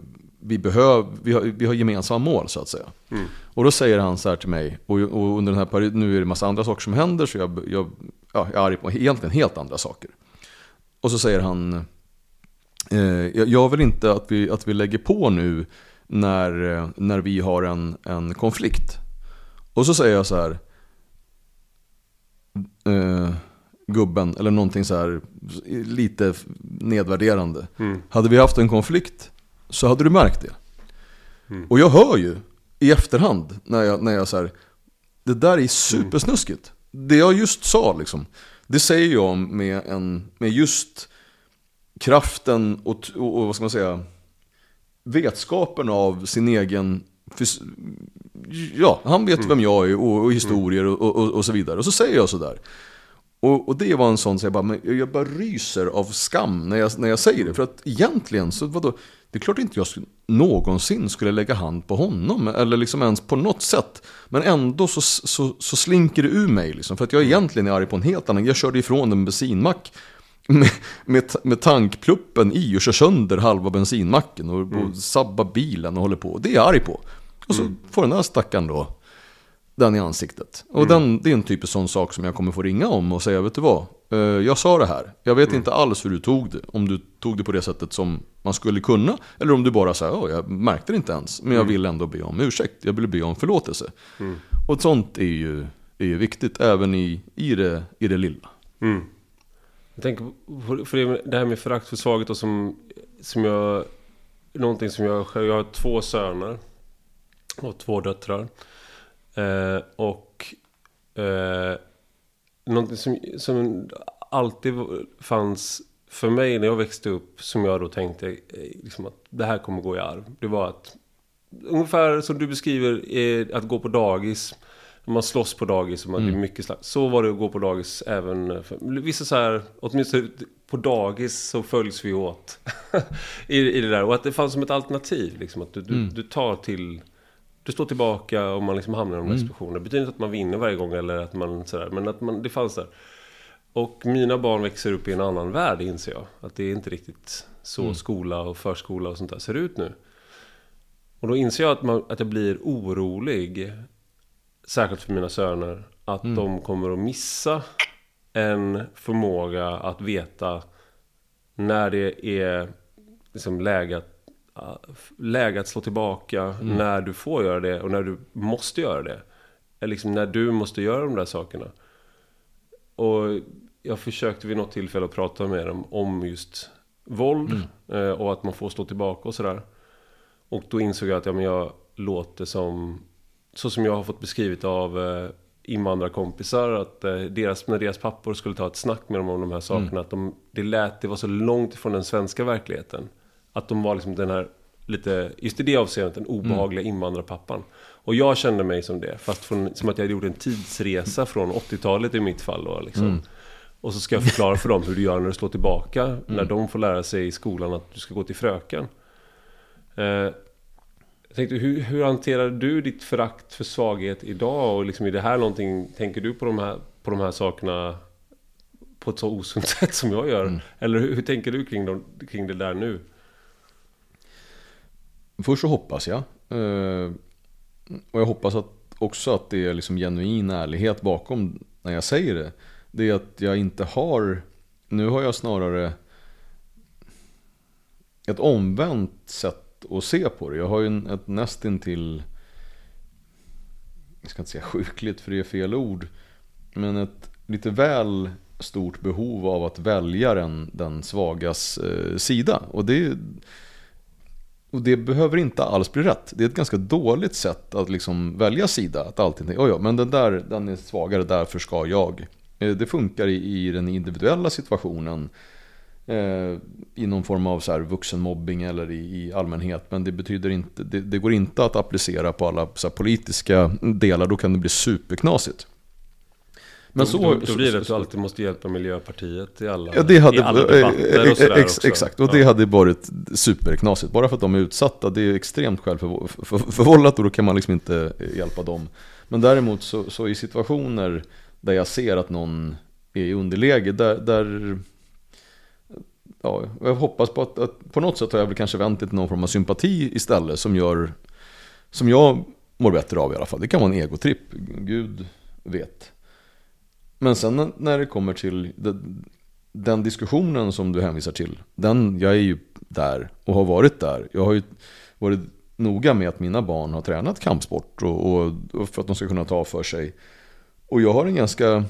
vi, behöv, vi, har, vi har gemensamma mål så att säga. Mm. Och då säger han så här till mig, och, och under den här perioden, nu är det massa andra saker som händer så jag, jag, ja, jag är arg på egentligen helt andra saker. Och så säger han, eh, jag, vill inte att vi, att vi lägger på nu när, när vi har en, en konflikt. Och så säger jag så här, eh, gubben, eller någonting så här lite nedvärderande. Mm. Hade vi haft en konflikt så hade du märkt det. Mm. Och jag hör ju i efterhand när jag, när jag så här, det där är supersnuskigt. Det jag just sa liksom, det säger jag med, en, med just kraften och, och, och vad ska man säga, vetskapen av sin egen Ja, han vet vem jag är och, och historier och, och, och så vidare. Och så säger jag sådär. Och, och det var en sån så jag bara, men jag bara ryser av skam när jag, när jag säger det. För att egentligen så vadå, det är klart inte jag någonsin skulle lägga hand på honom. Eller liksom ens på något sätt. Men ändå så, så, så slinker det ur mig liksom. För att jag egentligen är arg på en helt annan. Jag körde ifrån en bensinmack. Med, med, med tankpluppen i och kör sönder halva bensinmacken och, och sabbar bilen och håller på. Det är jag arg på. Och så får den här stackaren då den i ansiktet. Och den, det är en typisk sån sak som jag kommer få ringa om och säga, vet du vad? Eh, Jag sa det här. Jag vet inte alls hur du tog det. Om du tog det på det sättet som man skulle kunna. Eller om du bara sa, "Ja, jag märkte det inte ens. Men jag vill ändå be om ursäkt. Jag vill be om förlåtelse. Och ett sånt är ju, är ju viktigt även i, i, det, i det lilla. Mm. Jag tänker på för det, det här med förakt för svaghet och som, som jag... Någonting som jag själv... Jag har två söner. Och två döttrar. Eh, och... Eh, någonting som, som alltid fanns för mig när jag växte upp. Som jag då tänkte eh, liksom att det här kommer gå i arv. Det var att... Ungefär som du beskriver eh, att gå på dagis. Man slåss på dagis och man, det är mycket slag. Så var det att gå på dagis även för vissa så här, åtminstone på dagis så följs vi åt. I, I det där. Och att det fanns som ett alternativ. Liksom, att du, du, du tar till... Du står tillbaka och man liksom hamnar i de här situationerna. Det betyder inte att man vinner varje gång eller att man sådär. Men att man, det fanns där. Och mina barn växer upp i en annan värld inser jag. Att det är inte riktigt så skola och förskola och sånt där ser ut nu. Och då inser jag att, man, att jag blir orolig. Särskilt för mina söner. Att de kommer att missa en förmåga att veta när det är liksom läge, att, läge att slå tillbaka. När du får göra det och när du måste göra det. Eller liksom när du måste göra de där sakerna. Och jag försökte vid något tillfälle att prata med dem om just våld. eh, Och att man får slå tillbaka och sådär. Och då insåg jag att ja, men jag låter som... Så som jag har fått beskrivet av eh, invandrarkompisar. Att eh, deras, när deras pappor skulle ta ett snack med dem om de här sakerna. Att de, det lät, det var så långt ifrån den svenska verkligheten. Att de var liksom den här lite, just i det avseendet, den obehagliga invandrarpappan. Och jag kände mig som det. Fast från, som att jag hade gjort en tidsresa från 80-talet i mitt fall. Och, liksom. och så ska jag förklara för dem hur du gör när du slår tillbaka. När de får lära sig i skolan att du ska gå till fröken. Eh, jag tänkte, hur, hur hanterar du ditt förakt för svaghet idag? Och liksom, är det här någonting, tänker du på de här, på de här sakerna på ett så osunt sätt som jag gör? Eller hur, hur tänker du kring, dem, kring det där nu? Först så hoppas jag. Eh, och jag hoppas att också att det är liksom genuin ärlighet bakom när jag säger det. Det är att jag inte har, nu har jag snarare ett omvänt sätt att se på det. Jag har ju en, ett nästintill, jag ska inte säga sjukligt för det är fel ord, men ett lite väl stort behov av att välja den, den svagas eh, sida. Och det, och det behöver inte alls bli rätt. Det är ett ganska dåligt sätt att liksom välja sida. Att alltid tänka, ja, men den där den är svagare, därför ska jag. Eh, det funkar i, i den individuella situationen. Eh, I någon form av så här vuxenmobbing eller i, i allmänhet. Men det betyder inte, det, det går inte att applicera på alla så här, politiska delar. Då kan det bli superknasigt. Men så, då, då blir det att du alltid måste hjälpa Miljöpartiet i alla, Ja, det hade, i alla debatter och sådär ex. Exakt, och Ja. det hade varit superknasigt. Bara för att de är utsatta, det är extremt självförvållat och då kan man liksom inte hjälpa dem. Men däremot så, så i situationer där jag ser att någon är i underläge, där, där ja, jag hoppas på att, att, på något sätt har jag väl kanske vänt till någon form av sympati istället som gör, som jag mår bättre av i alla fall. Det kan vara en egotripp, gud vet. Men sen när det kommer till den diskussionen som du hänvisar till, den, jag är ju där och har varit där. Jag har ju varit noga med att mina barn har tränat kampsport och, och, och för att de ska kunna ta för sig. Och jag har en ganska,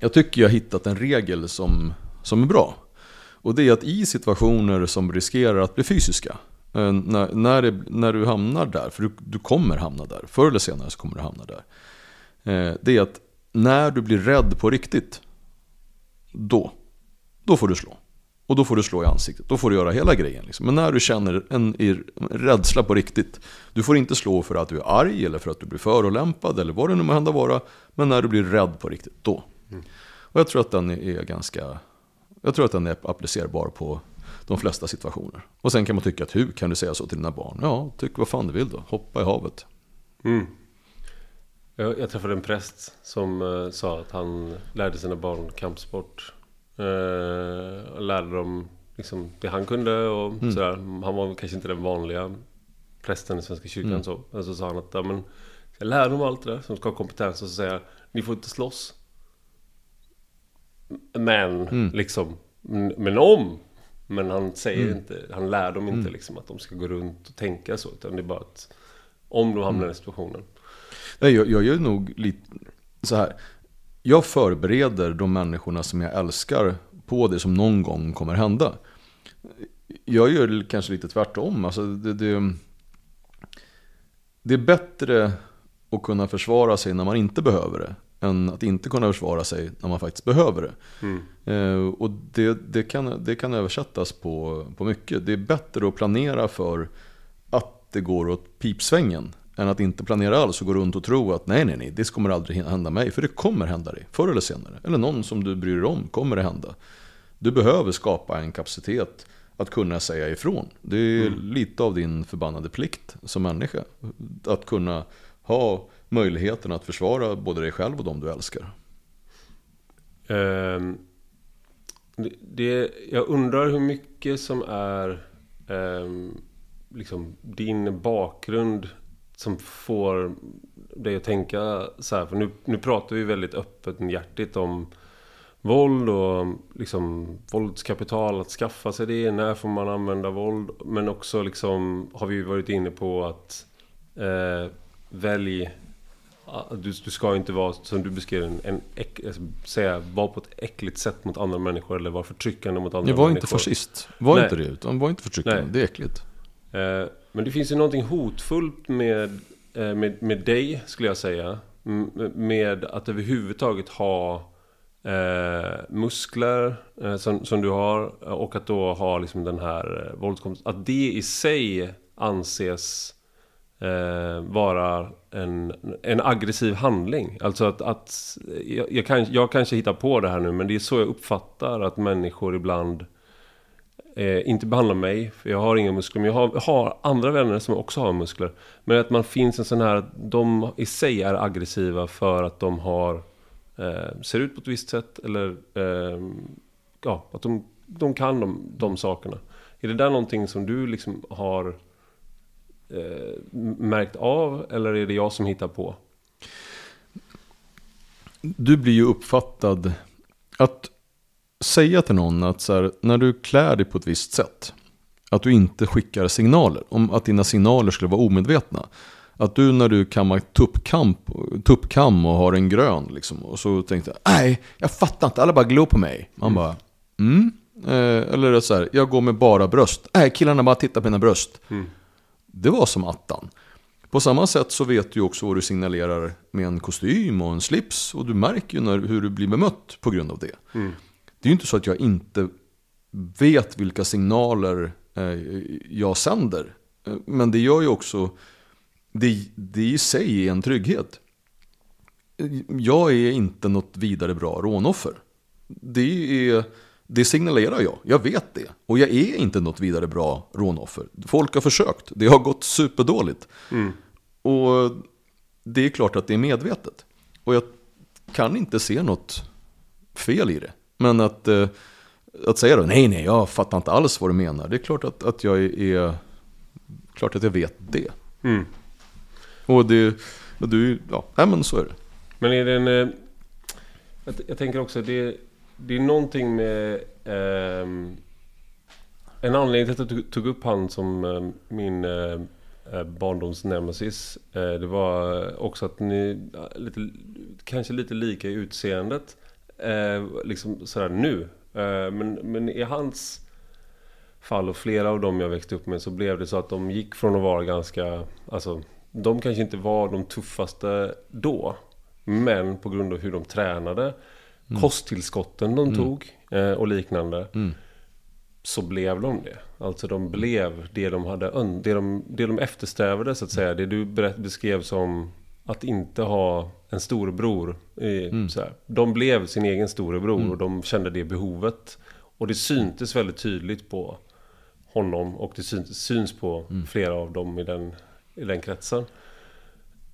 jag tycker jag har hittat en regel som, som är bra. Och det är att i situationer som riskerar att bli fysiska, eh, när, när, det, när du hamnar där, för du, du kommer hamna där, förr eller senare så kommer du hamna där. Eh, det är att när du blir rädd på riktigt, då, då får du slå. Och då får du slå i ansiktet, då får du göra hela grejen. Liksom. Men när du känner en, en rädsla på riktigt, du får inte slå för att du är arg eller för att du blir förolämpad eller vad det nu må hända vara. Men när du blir rädd på riktigt, då. Mm. Och jag tror att den är ganska, jag tror att den är applicerbar på de flesta situationer. Och sen kan man tycka att hur kan du säga så till dina barn? Ja, tyck vad fan du vill då, hoppa i havet. Mm. Jag, jag träffade en präst som uh, sa att han lärde sina barn kampsport. Uh, lärde dem liksom det han kunde och mm. sådär. Han var kanske inte den vanliga prästen i Svenska kyrkan mm. så. Men så sa han att ja, men, jag lär dem allt det där som ska ha kompetens och så säger jag, ni får inte slåss. Men mm. liksom, men om. Men han säger mm. inte, han lär dem inte mm. liksom att de ska gå runt och tänka så. Utan det är bara att om de hamnar i den situationen. Nej, jag, jag gör nog lite så här. Jag förbereder de människorna som jag älskar på det som någon gång kommer hända. Jag gör kanske lite tvärtom. Alltså det, det, det är bättre att kunna försvara sig när man inte behöver det än att inte kunna försvara sig när man faktiskt behöver det. Mm. Eh, och det, det, kan, det kan översättas på, på mycket. Det är bättre att planera för att det går åt pipsvängen än att inte planera alls och gå runt och tro att nej, nej, nej, det kommer aldrig hända mig. För det kommer hända dig, förr eller senare. Eller någon som du bryr dig om kommer det hända. Du behöver skapa en kapacitet att kunna säga ifrån. Det är mm. lite av din förbannade plikt som människa. Att kunna ha möjligheten att försvara både dig själv och de du älskar. Um, det, jag undrar hur mycket som är um, liksom din bakgrund som får dig att tänka så här. För nu, nu pratar vi väldigt öppet och hjärtigt om våld och liksom våldskapital, att skaffa sig det. När får man använda våld? Men också liksom har vi varit inne på att eh, välj du, du ska inte vara, som du beskrev, en, en äck, alltså, säga, vara på ett äckligt sätt mot andra människor eller vara förtryckande mot andra människor. Var inte fascist. Var Nej. inte det. Utan var inte förtryckande. Nej. Det är äckligt. Eh, men det finns ju någonting hotfullt med, eh, med, med dig, skulle jag säga. Med att överhuvudtaget ha eh, muskler eh, som, som du har eh, och att då ha liksom den här eh, våldskompetensen. Att det i sig anses eh, vara en, en aggressiv handling. Alltså att, att jag, jag, kan, jag kanske hittar på det här nu men det är så jag uppfattar att människor ibland eh, inte behandla mig, för jag har inga muskler. Men jag har, har, andra vänner som också har muskler. Men att man finns en sån här, de i sig är aggressiva för att de har eh, ser ut på ett visst sätt eller eh, ja, att de, de kan de, de sakerna. Är det där någonting som du liksom har eh, märkt av eller är det jag som hittar på? Du blir ju uppfattad att säga till någon att så här, när du klär dig på ett visst sätt att du inte skickar signaler, om att dina signaler skulle vara omedvetna. Att du när du kammar tuppkamp, tuppkam och har en grön liksom, och så tänkte jag, nej, jag fattar inte, alla bara glor på mig. Man mm. bara, mm. Eh, eller så här, jag går med bara bröst. Nej, killarna bara tittar på mina bröst. Mm. Det var som attan. På samma sätt så vet du också vad du signalerar med en kostym och en slips. Och du märker ju när, hur du blir bemött på grund av det. Mm. Det är ju inte så att jag inte vet vilka signaler eh, jag sänder. Eh, men det gör ju också, det, det i sig är en trygghet. Jag är inte något vidare bra rånoffer. Det är det signalerar jag, jag vet det. Och jag är inte något vidare bra rånoffer. Folk har försökt, det har gått superdåligt. Mm. Och det är klart att det är medvetet. Och jag kan inte se något fel i det. Men att, eh, att säga då, nej nej, jag fattar inte alls vad du menar. Det är klart att, att jag är, klart att jag vet det. Mm. Och det, och du, ja, nej men så är det. Men är det en... eh, Jag, tänker också, det, det är någonting med... ehm, en anledning till att jag tog, upp han som eh, min eh, eh, barndomsnemesis. Eh, det var också att ni eh, lite, kanske lite lika i utseendet. Eh, liksom sådär nu. Eh, men, men i hans fall och flera av dem jag växte upp med så blev det så att de gick från att vara ganska... Alltså, de kanske inte var de tuffaste då. Men på grund av hur de tränade, kosttillskotten de tog eh, och liknande. Mm. Så blev de det. Alltså de blev det de, hade, det de, det de eftersträvade så att säga. Det du beskrev som att inte ha en storebror. I, så här. De blev sin egen storebror och de kände det behovet. Och det syntes väldigt tydligt på honom och det syns, syns på flera av dem i den, i den kretsen.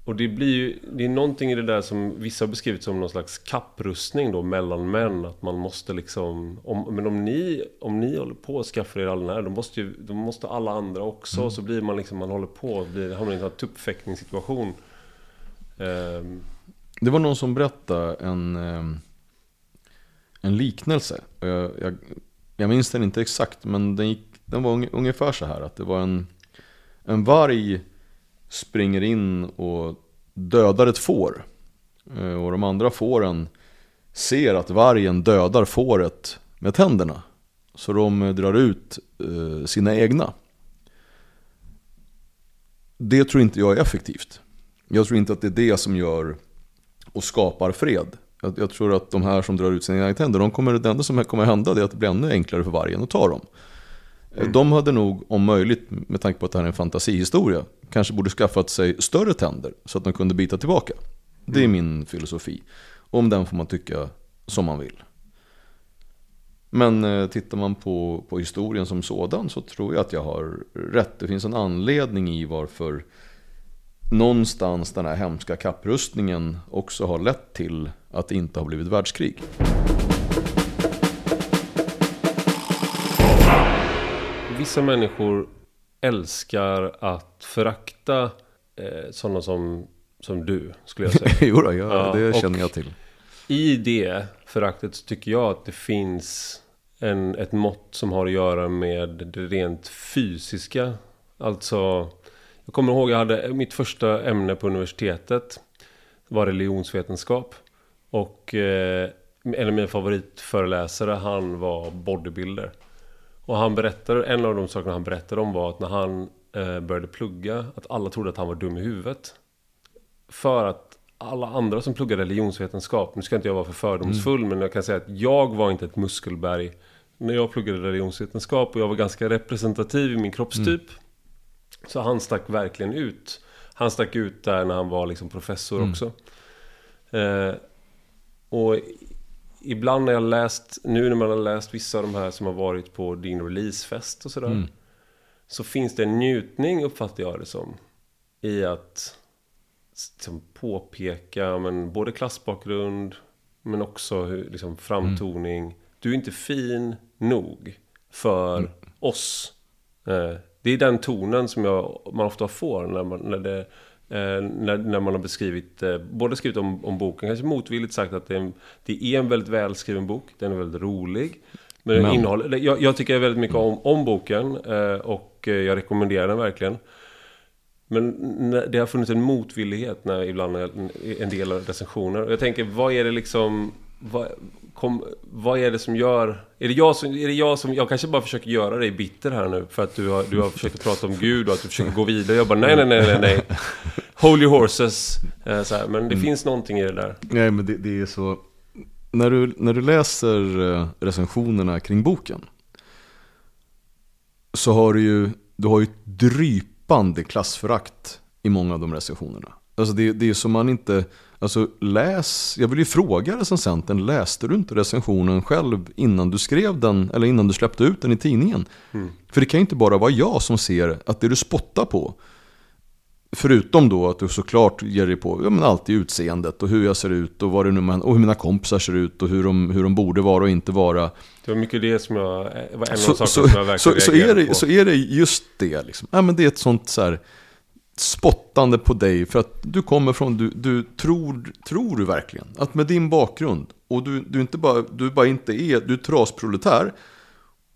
Och det blir ju, det är någonting i det där som vissa har beskrivit som någon slags kapprustning då mellan män. Att man måste liksom, om, men om ni, om ni håller på att skaffa er all den här, då måste, ju, då måste alla andra också. Så blir man liksom, man håller på, blir, hamnar i en sån här tuppfäktningssituation. Ehm, det var någon som berättade en, ehm, en liknelse. Jag, jag, jag minns den inte exakt, men den, gick, den var ungefär så här. Att det var en, en varg springer in och dödar ett får. Eh, och de andra fåren ser att vargen dödar fåret med tänderna. Så de eh, drar ut eh, sina egna. Det tror inte jag är effektivt. Jag tror inte att det är det som gör och skapar fred. Jag, jag tror att de här som drar ut sina egna tänder, de kommer, det enda som kommer hända är att det blir ännu enklare för vargen att ta dem. Eh, De hade nog, om möjligt, med tanke på att det här är en fantasihistoria, kanske borde skaffat sig större tänder så att de kunde bita tillbaka. Det är min filosofi. Om den får man tycka som man vill. Men eh, tittar man på, på historien som sådan så tror jag att jag har rätt. Det finns en anledning i varför någonstans den här hemska kapprustningen också har lett till att det inte har blivit världskrig. vissa människor älskar att förakta eh, sådana som, som du, skulle jag säga. jo då, jag, Ja, det känner jag till. I det föraktet så tycker jag att det finns en, ett mått som har att göra med det rent fysiska. Alltså, jag kommer ihåg jag hade mitt första ämne på universitetet var religionsvetenskap. Och eh, en av mina favoritföreläsare, han var bodybuilder. Och han berättade, en av de sakerna han berättade om var att när han eh, började plugga, att alla trodde att han var dum i huvudet. För att alla andra som pluggar religionsvetenskap, nu ska inte jag vara för fördomsfull, men jag kan säga att jag var inte ett muskelberg när jag pluggade religionsvetenskap och jag var ganska representativ i min kroppstyp. Så han stack verkligen ut. Han stack ut där när han var liksom professor också. Eh, och ibland när jag läst, nu när man har läst vissa av de här som har varit på din releasefest och sådär. Så finns det en njutning, uppfattar jag det som. I att liksom, påpeka men, både klassbakgrund men också liksom, framtoning. Du är inte fin nog för oss. Eh, det är den tonen som jag, man ofta får när, man, när, det, eh, när, när man har beskrivit, eh, både skrivit om, om boken, kanske motvilligt sagt att det är, en, det är en väldigt välskriven bok, den är väldigt rolig. Men, Men- innehåller, jag, jag tycker väldigt mycket om, om boken eh, och eh, jag rekommenderar den verkligen. Men det har funnits en motvillighet när ibland en del recensioner. Jag tänker, vad är det liksom... Vad, kom, vad är det som gör... Är det, jag som, är det jag som... Jag kanske bara försöker göra dig bitter här nu. För att du har, du har försökt prata om Gud och att du försöker gå vidare. Jag bara, nej, nej, nej, nej, nej. Holy horses. Eh, så här. Men det finns någonting i det där. Nej men det, det är så när du, när du läser eh, recensionerna kring boken Så har du ju, du har ju ett drypande klassförakt i många av de recensionerna Alltså det, det är som man inte, alltså läs, jag vill ju fråga recensenten, läste du inte recensionen själv innan du skrev den, eller innan du släppte ut den i tidningen? För det kan ju inte bara vara jag som ser att det du spottar på Förutom då att du såklart ger dig på ja, men alltid utseendet och hur jag ser ut och, vad det nu man, och hur mina kompisar ser ut och hur de, hur de borde vara och inte vara. Det var mycket det som jag, var en av Så, sakerna som jag verkligen så, så, är det, på. så är det just det. Liksom. Ja, men det är ett sånt så här, spottande på dig för att du kommer från, du, du tror, tror du verkligen att med din bakgrund och du, du, inte bara, du bara inte är, du är trasproletär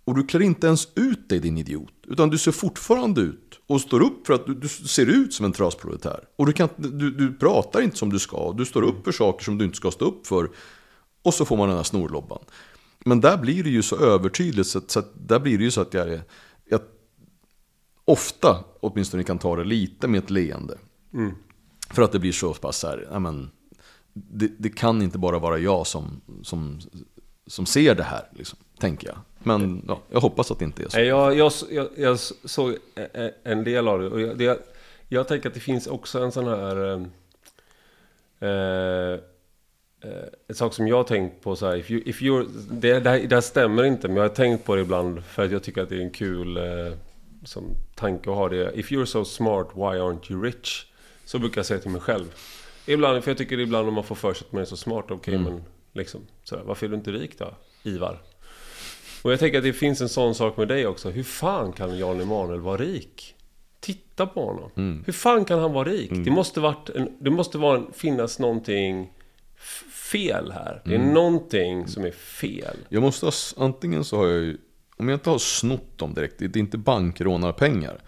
och du klär inte ens ut dig din idiot. Utan du ser fortfarande ut och står upp för att du, du ser ut som en trasproletär. Och du, kan, du, du pratar inte som du ska. Du står upp för saker som du inte ska stå upp för. Och så får man den här snorlobban. Men där blir det ju så övertydligt så att, så att där blir det ju så att jag, jag ofta åtminstone kan ta det lite med ett leende. För att det blir så pass här, ja, men, det, det kan inte bara vara jag som, som, som ser det här, liksom, tänker jag. Men ja, jag hoppas att det inte är så. Jag, jag, jag, jag såg en del av det. Och jag, det, jag tänker att det finns också en sån här... Eh, ett sak som jag har tänkt på så här, if you, if det, det, här, det här stämmer inte, men jag har tänkt på det ibland för att jag tycker att det är en kul eh, som tanke att ha det. If you're so smart, why aren't you rich? Så brukar jag säga till mig själv. Ibland, för jag tycker ibland om man får för sig att man är så smart, okej men liksom, så här, varför är du inte rik då, Ivar? Och jag tänker att det finns en sån sak med dig också. Hur fan kan Jan Emanuel vara rik? Titta på honom. Hur fan kan han vara rik? Det måste, varit en, det måste vara en, finnas någonting fel här. Det är någonting som är fel. Jag måste ha, antingen så har jag ju, om jag inte har snott dem direkt, det är inte bankrånarpengar.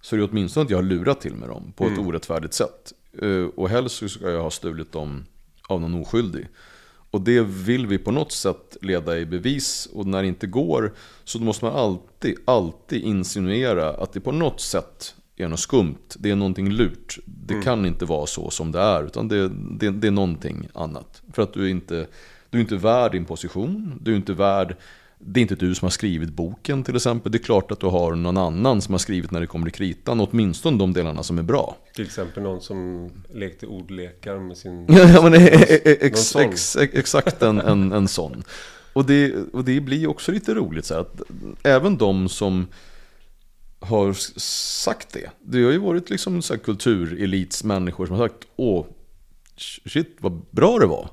Så är det åtminstone att jag har lurat till mig dem på ett orättfärdigt sätt. Eh, Och helst så ska jag ha stulit dem av någon oskyldig. Och det vill vi på något sätt leda i bevis och när det inte går så måste man alltid, alltid insinuera att det på något sätt är något skumt. Det är någonting lurt. Det kan inte vara så som det är utan det, det, det är någonting annat. För att du är inte, du är inte värd din position. Du är inte värd det är inte du som har skrivit boken till exempel. Det är klart att du har någon annan som har skrivit när det kommer till kritan. Åtminstone de delarna som är bra. Till exempel någon som lekte ordlekar med sin... Ja, men ex, ex, ex, exakt en, en, en sån. Och det, och det blir också lite roligt så här, att även de som har sagt det. Det har ju varit liksom så kulturelitsmänniskor som har sagt Åh, shit vad bra det var.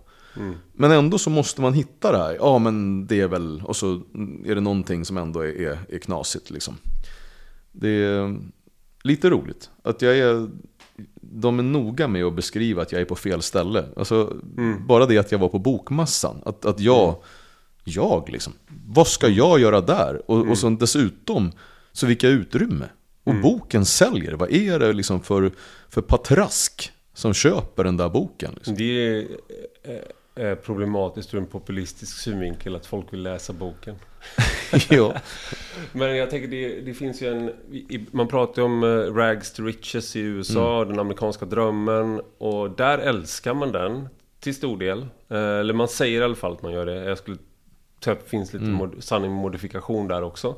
Men ändå så måste man hitta det här. Ja men det är väl, och så är det någonting som ändå är, är, är knasigt liksom. Det är lite roligt. Att jag är, de är noga med att beskriva att jag är på fel ställe. Alltså, Bara det att jag var på bokmassan. Att, att jag, jag liksom. Vad ska jag göra där? Och, och så dessutom, så vilka utrymme. Och boken säljer. Vad är det liksom för, för patrask som köper den där boken? Liksom? Det är eh, problematiskt ur en populistisk synvinkel att folk vill läsa boken. ja. Men jag tänker det, det finns ju en... i- Man pratar ju om eh, rags to riches i USA, den amerikanska drömmen. Och där älskar man den till stor del. Eh, Eller man säger i alla fall att man gör det. Jag skulle säga att det finns lite mod, sanning modifikation där också.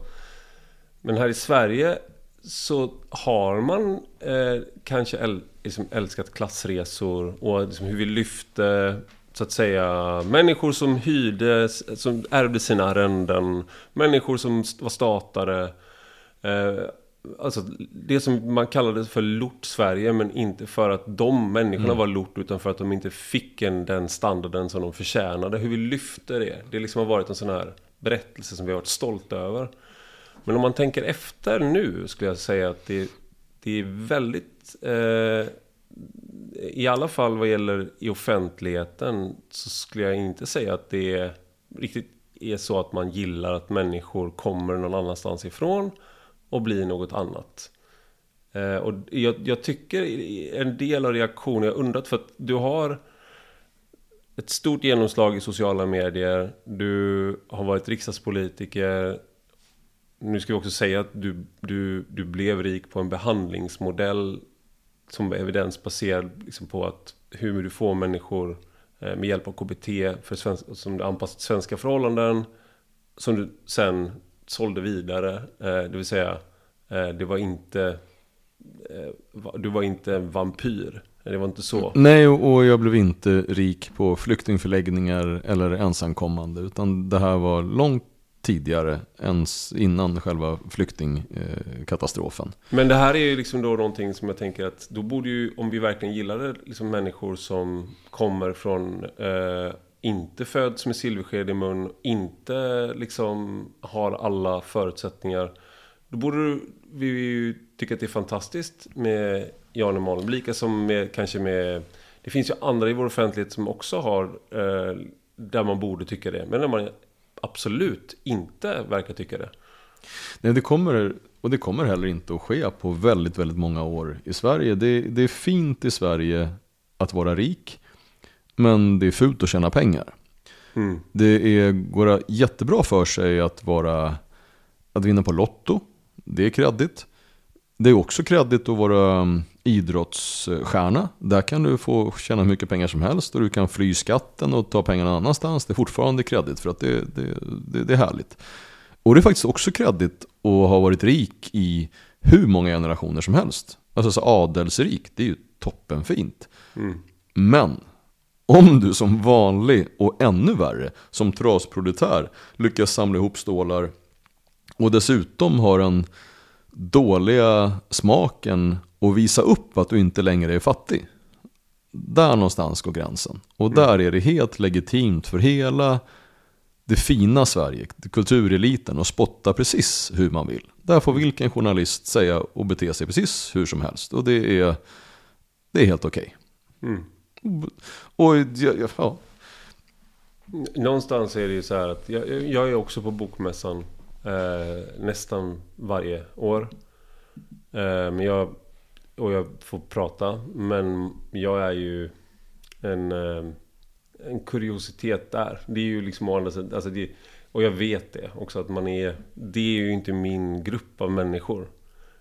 Men här i Sverige så har man eh, kanske äl, liksom älskat klassresor och liksom hur vi lyfte så att säga människor som hyrde, som ärvde sina arrenden, människor som var statare. Eh, alltså det som man kallade för lort-Sverige men inte för att de människorna var lort utan för att de inte fick en, den standarden som de förtjänade. Hur vi lyfte det. Det liksom har varit en sån här berättelse som vi har varit stolta över. Men om man tänker efter nu skulle jag säga att det, det är väldigt... Eh, i alla fall vad gäller i offentligheten så skulle jag inte säga att det är, riktigt är så att man gillar att människor kommer någon annanstans ifrån och blir något annat. Eh, och jag, jag tycker en del av reaktionen, jag undrat för att du har ett stort genomslag i sociala medier. Du har varit riksdagspolitiker. Nu ska vi också säga att du, du, du blev rik på en behandlingsmodell som är evidensbaserad liksom på att hur du får människor eh, med hjälp av KBT för svensk, som du anpassat till svenska förhållanden som du sen sålde vidare. Eh, det vill säga, eh, det var inte du var inte en vampyr. Det var inte så. Nej, och jag blev inte rik på flyktingförläggningar eller ensamkommande. Utan det här var långt tidigare, ens innan själva flyktingkatastrofen. Men det här är ju liksom då någonting som jag tänker att då borde ju, om vi verkligen gillade liksom människor som kommer från eh, inte föds med silversked i mun, inte liksom har alla förutsättningar. Då borde vi ju tycka att det är fantastiskt med Jan Emanuel. Lika som med, kanske med... Det finns ju andra i vår offentlighet som också har... Eh, där man borde tycka det. Men när man absolut inte verkar tycka det. Nej, det kommer, och det kommer heller inte att ske på väldigt, väldigt många år i Sverige. Det, det är fint i Sverige att vara rik, men det är fult att tjäna pengar. Mm. Det är, går jättebra för sig att, vara, att vinna på Lotto. Det är kreddigt. Det är också kreddigt att vara um, idrottsstjärna. Där kan du få tjäna hur mycket pengar som helst och du kan fly skatten och ta pengarna någon annanstans. Det är fortfarande kreddigt för att det, det, det, det är härligt. Och det är faktiskt också kreddigt att ha varit rik i hur många generationer som helst. Alltså så adelsrik, det är ju toppenfint. Mm. Men om du som vanlig och ännu värre som trasproletär lyckas samla ihop stålar och dessutom har en dåliga smaken och visa upp att du inte längre är fattig. Där någonstans går gränsen. Och mm. där är det helt legitimt för hela det fina Sverige, kultureliten, att spotta precis hur man vill. Där får vilken journalist säga och bete sig precis hur som helst. Och det är, det är helt okej. Okay. Mm. Och ja, ja. Någonstans är det ju så här att jag, jag är också på bokmässan eh, nästan varje år. Eh, men jag, och jag får prata. Men jag är ju en, eh, en kuriositet där. Det är ju liksom å andra sidan, alltså det, och jag vet det också att man är Det är ju inte min grupp av människor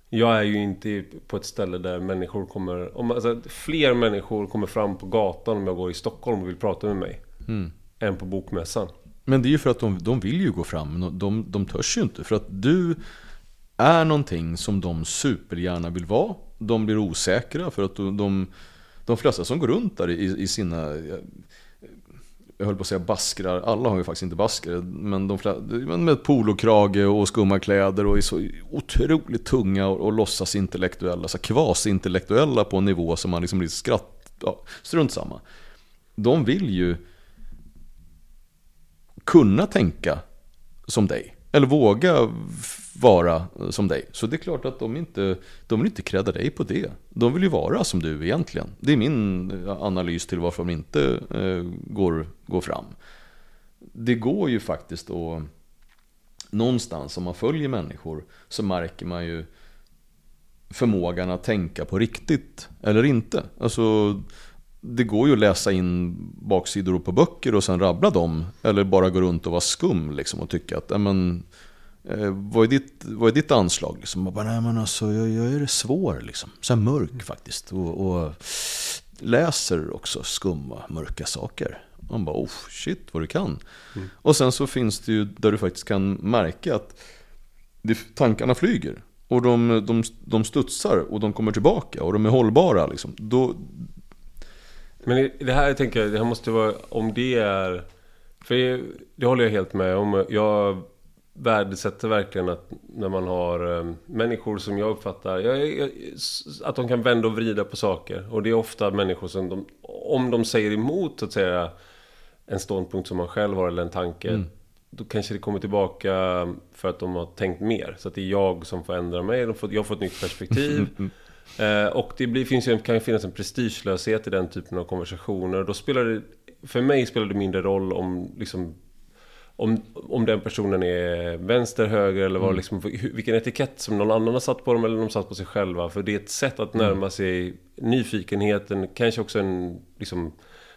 Jag är ju inte på ett ställe där människor kommer om, alltså, Fler människor kommer fram på gatan om jag går i Stockholm och vill prata med mig mm. Än på bokmässan Men det är ju för att de, de vill ju gå fram Men de, de törs ju inte För att du är någonting som de supergärna vill vara de blir osäkra för att de, de, de flesta som går runt där i, i sina jag höll på att säga baskrar, alla har ju faktiskt inte baskrar, men de flesta, med polokrage och skumma kläder och är så otroligt tunga och, och låtsas intellektuella, så kvasintellektuella på en nivå som man liksom blir skratt, ja, strunt samma. De vill ju kunna tänka som dig, eller våga vara som dig. Så det är klart att de inte, de vill inte kräda dig på det. De vill ju vara som du egentligen. Det är min eh, analys till varför de inte eh, går, går fram. Det går ju faktiskt att någonstans om man följer människor så märker man ju förmågan att tänka på riktigt eller inte. Alltså det går ju att läsa in baksidor på böcker och sen rabbla dem. Eller bara gå runt och vara skum liksom och tycka att men, Eh, vad, är ditt, vad är ditt anslag? Liksom? Jag bara, nej men alltså jag, jag är svår liksom. Så mörk faktiskt. Och, och, läser också skumma, mörka saker. Man bara, oh shit vad du kan. Mm. Och sen så finns det ju där du faktiskt kan märka att det, tankarna flyger. Och de, de, de studsar och de kommer tillbaka och de är hållbara liksom. Då... Men det här tänker jag, det här måste vara, om det är... För det, det håller jag helt med om. Jag värdesätter verkligen att när man har eh, människor som jag uppfattar jag, jag, att de kan vända och vrida på saker. Och det är ofta människor som de, om de säger emot att säga en ståndpunkt som man själv har eller en tanke. Mm. Då kanske det kommer tillbaka för att de har tänkt mer. Så att det är jag som får ändra mig. De får, jag får ett nytt perspektiv. eh, och det blir, finns ju, kan ju finnas en prestigelöshet i den typen av konversationer. Då spelar det, för mig spelar det mindre roll om liksom om, om den personen är vänster, höger eller vad, mm. liksom, vilken etikett som någon annan har satt på dem eller de satt på sig själva. För det är ett sätt att närma mm. sig nyfikenheten, kanske också en liksom,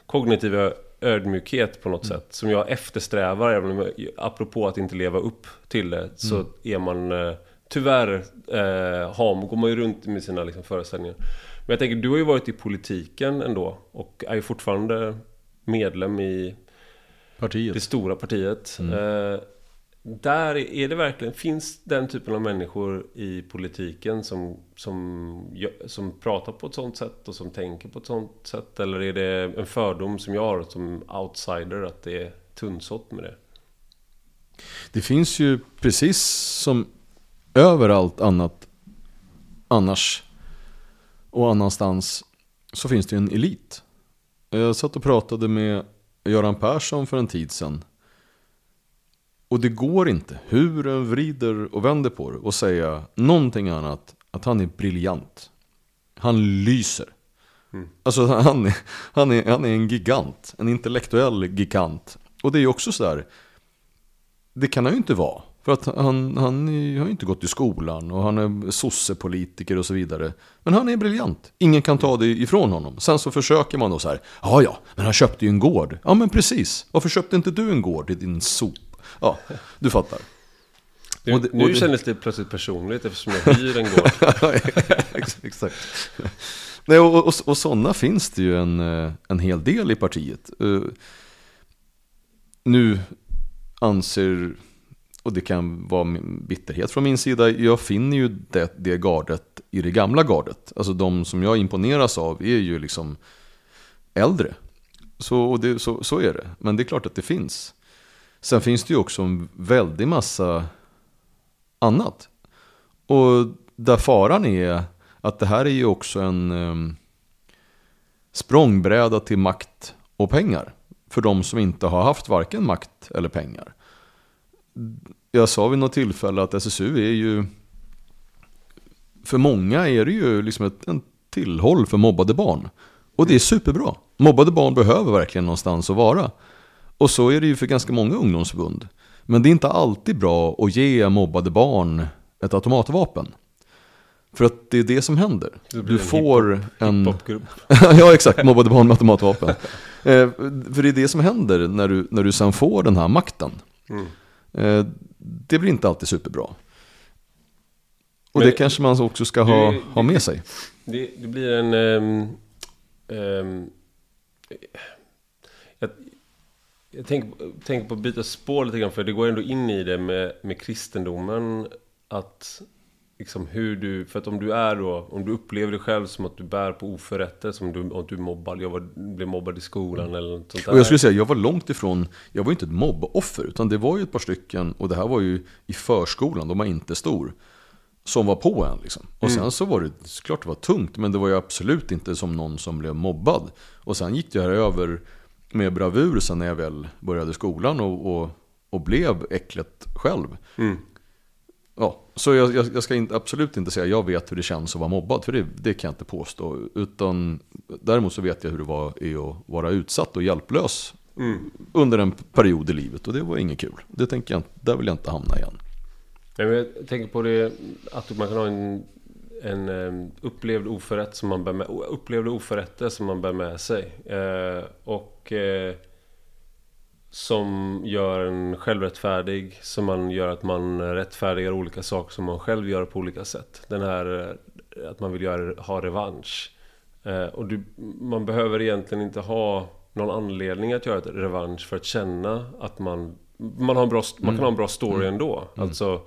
kognitiv ödmjukhet på något mm. sätt. Som jag eftersträvar, även om apropå att inte leva upp till det, så mm. är man eh, tyvärr eh, har, går man ju runt med sina liksom, föreställningar. Men jag tänker, du har ju varit i politiken ändå och är ju fortfarande medlem i Partiet. Det stora partiet. Mm. Eh, där är det verkligen, finns den typen av människor i politiken som, som, som pratar på ett sånt sätt och som tänker på ett sånt sätt? Eller är det en fördom som jag har som outsider att det är tunnsått med det? Det finns ju precis som överallt annat annars och annanstans så finns det en elit. Jag satt och pratade med Göran Persson för en tid sedan. Och det går inte, hur den vrider och vänder på det, och säga någonting annat att han är briljant. Han lyser. Mm. Alltså han är, han, är, han är en gigant, en intellektuell gigant. Och det är ju också sådär, det kan han ju inte vara. För att han, han har ju inte gått i skolan och han är sossepolitiker och så vidare. Men han är briljant. Ingen kan ta det ifrån honom. Sen så försöker man då så här. Ja, ja, men han köpte ju en gård. Ja, men precis. Varför köpte inte du en gård i din sop? Ja, du fattar. Nu, och det, och nu det... kändes det plötsligt personligt eftersom jag hyr en gård. Exakt. Nej, och, och, och sådana finns det ju en, eh, en hel del i partiet. Uh, nu anser och det kan vara bitterhet från min sida. Jag finner ju det, det gardet i det gamla gardet. Alltså de som jag imponeras av är ju liksom äldre. Så, det, så, så är det. Men det är klart att det finns. Sen finns det ju också en väldig massa annat. Och där faran är att det här är ju också en um, språngbräda till makt och pengar. För de som inte har haft varken makt eller pengar jag sa vid något tillfälle att SSU är ju för många är det ju liksom ett en tillhåll för mobbade barn. Och det är superbra. Mobbade barn behöver verkligen någonstans att vara. Och så är det ju för ganska många ungdomsförbund. Men det är inte alltid bra att ge mobbade barn ett automatvapen. För att det är det som händer. Det du får hip en... Hip ja exakt, mobbade barn med automatvapen. eh, för det är det som händer när du, när du sen får den här makten. Mm. Eh, det blir inte alltid superbra. Och Men, det kanske man också ska ha, det, ha med sig. Det, det blir en... Um, um, jag, jag tänker, tänker på att byta spår lite grann, för det går ändå in i det med, med kristendomen. Att liksom hur du, för att om du är då, om du upplever dig själv som att du bär på oförrätter, som du, om du är mobbad, jag var, blev mobbad i skolan eller något sånt där. Och jag skulle säga, jag var långt ifrån, jag var inte ett mobboffer, utan det var ju ett par stycken, och det här var ju i förskolan, de var inte stor, som var på en liksom. Och mm. sen så var det, klart det var tungt, men det var ju absolut inte som någon som blev mobbad. Och sen gick det här över med bravur sen när jag väl började skolan och, och, och blev äcklet själv. Mm. Ja, så jag, jag, jag ska inte, absolut inte säga att jag vet hur det känns att vara mobbad, för det, det kan jag inte påstå. Utan, däremot så vet jag hur det var att vara utsatt och hjälplös mm. under en period i livet. Och det var inget kul. Det tänker jag, där vill jag inte hamna igen. Jag tänker på det att man kan ha en, en upplevd oförrätt som man bär med, upplevda oförrätter som man bär med sig. Eh, och eh, som gör en självrättfärdig, som man gör att man rättfärdigar olika saker som man själv gör på olika sätt. Den här eh, att man vill göra, ha revansch. Eh, och du, man behöver egentligen inte ha någon anledning att göra ett revansch för att känna att man man, har en bra, man kan ha en bra story mm. ändå. Mm. Alltså,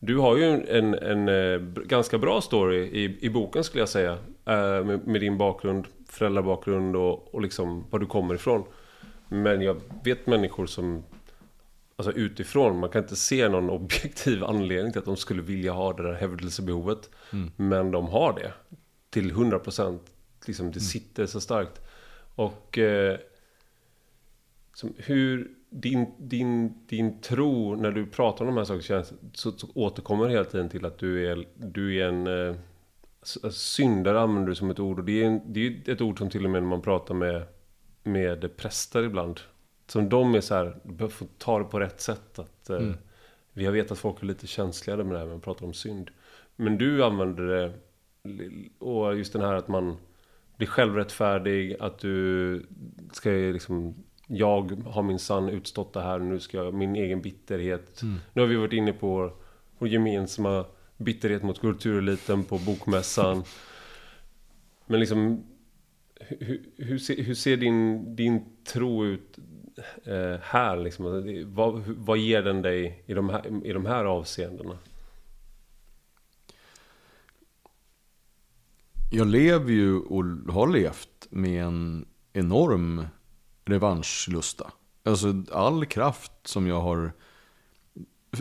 du har ju en, en, en, eh, ganska bra story i, i boken skulle jag säga. Med, med din bakgrund, föräldrabakgrund och, och liksom var du kommer ifrån. Men jag vet människor som Alltså utifrån, man kan inte se någon objektiv anledning till att de skulle vilja ha det där hävdelsebehovet. Mm. Men de har det. Till 100%. Liksom, det mm. sitter så starkt. Och eh, som, hur din, din, din tro, när du pratar om de här sakerna, så, så återkommer hela tiden till att du är, du är en... Eh, syndare använder du som ett ord. Och det är, en, det är ett ord som till och med när man pratar med med präster ibland. Som de är så här, du behöver få ta det på rätt sätt. Att, eh, mm. Vi har vetat att folk är lite känsligare med det här när man pratar om synd. Men du använder det, och just den här att man blir självrättfärdig, att du ska liksom jag har min sann utstått det här, nu ska jag, min egen bitterhet. Mm. Nu har vi varit inne på vår gemensamma bitterhet mot kultureliten på bokmässan. Men liksom hur, hur, ser, hur ser din, din tro ut eh, här? Liksom? Alltså, vad, vad ger den dig i de här, i de här avseendena? Jag lever ju och har levt med en enorm revanschlusta. Alltså all kraft som jag har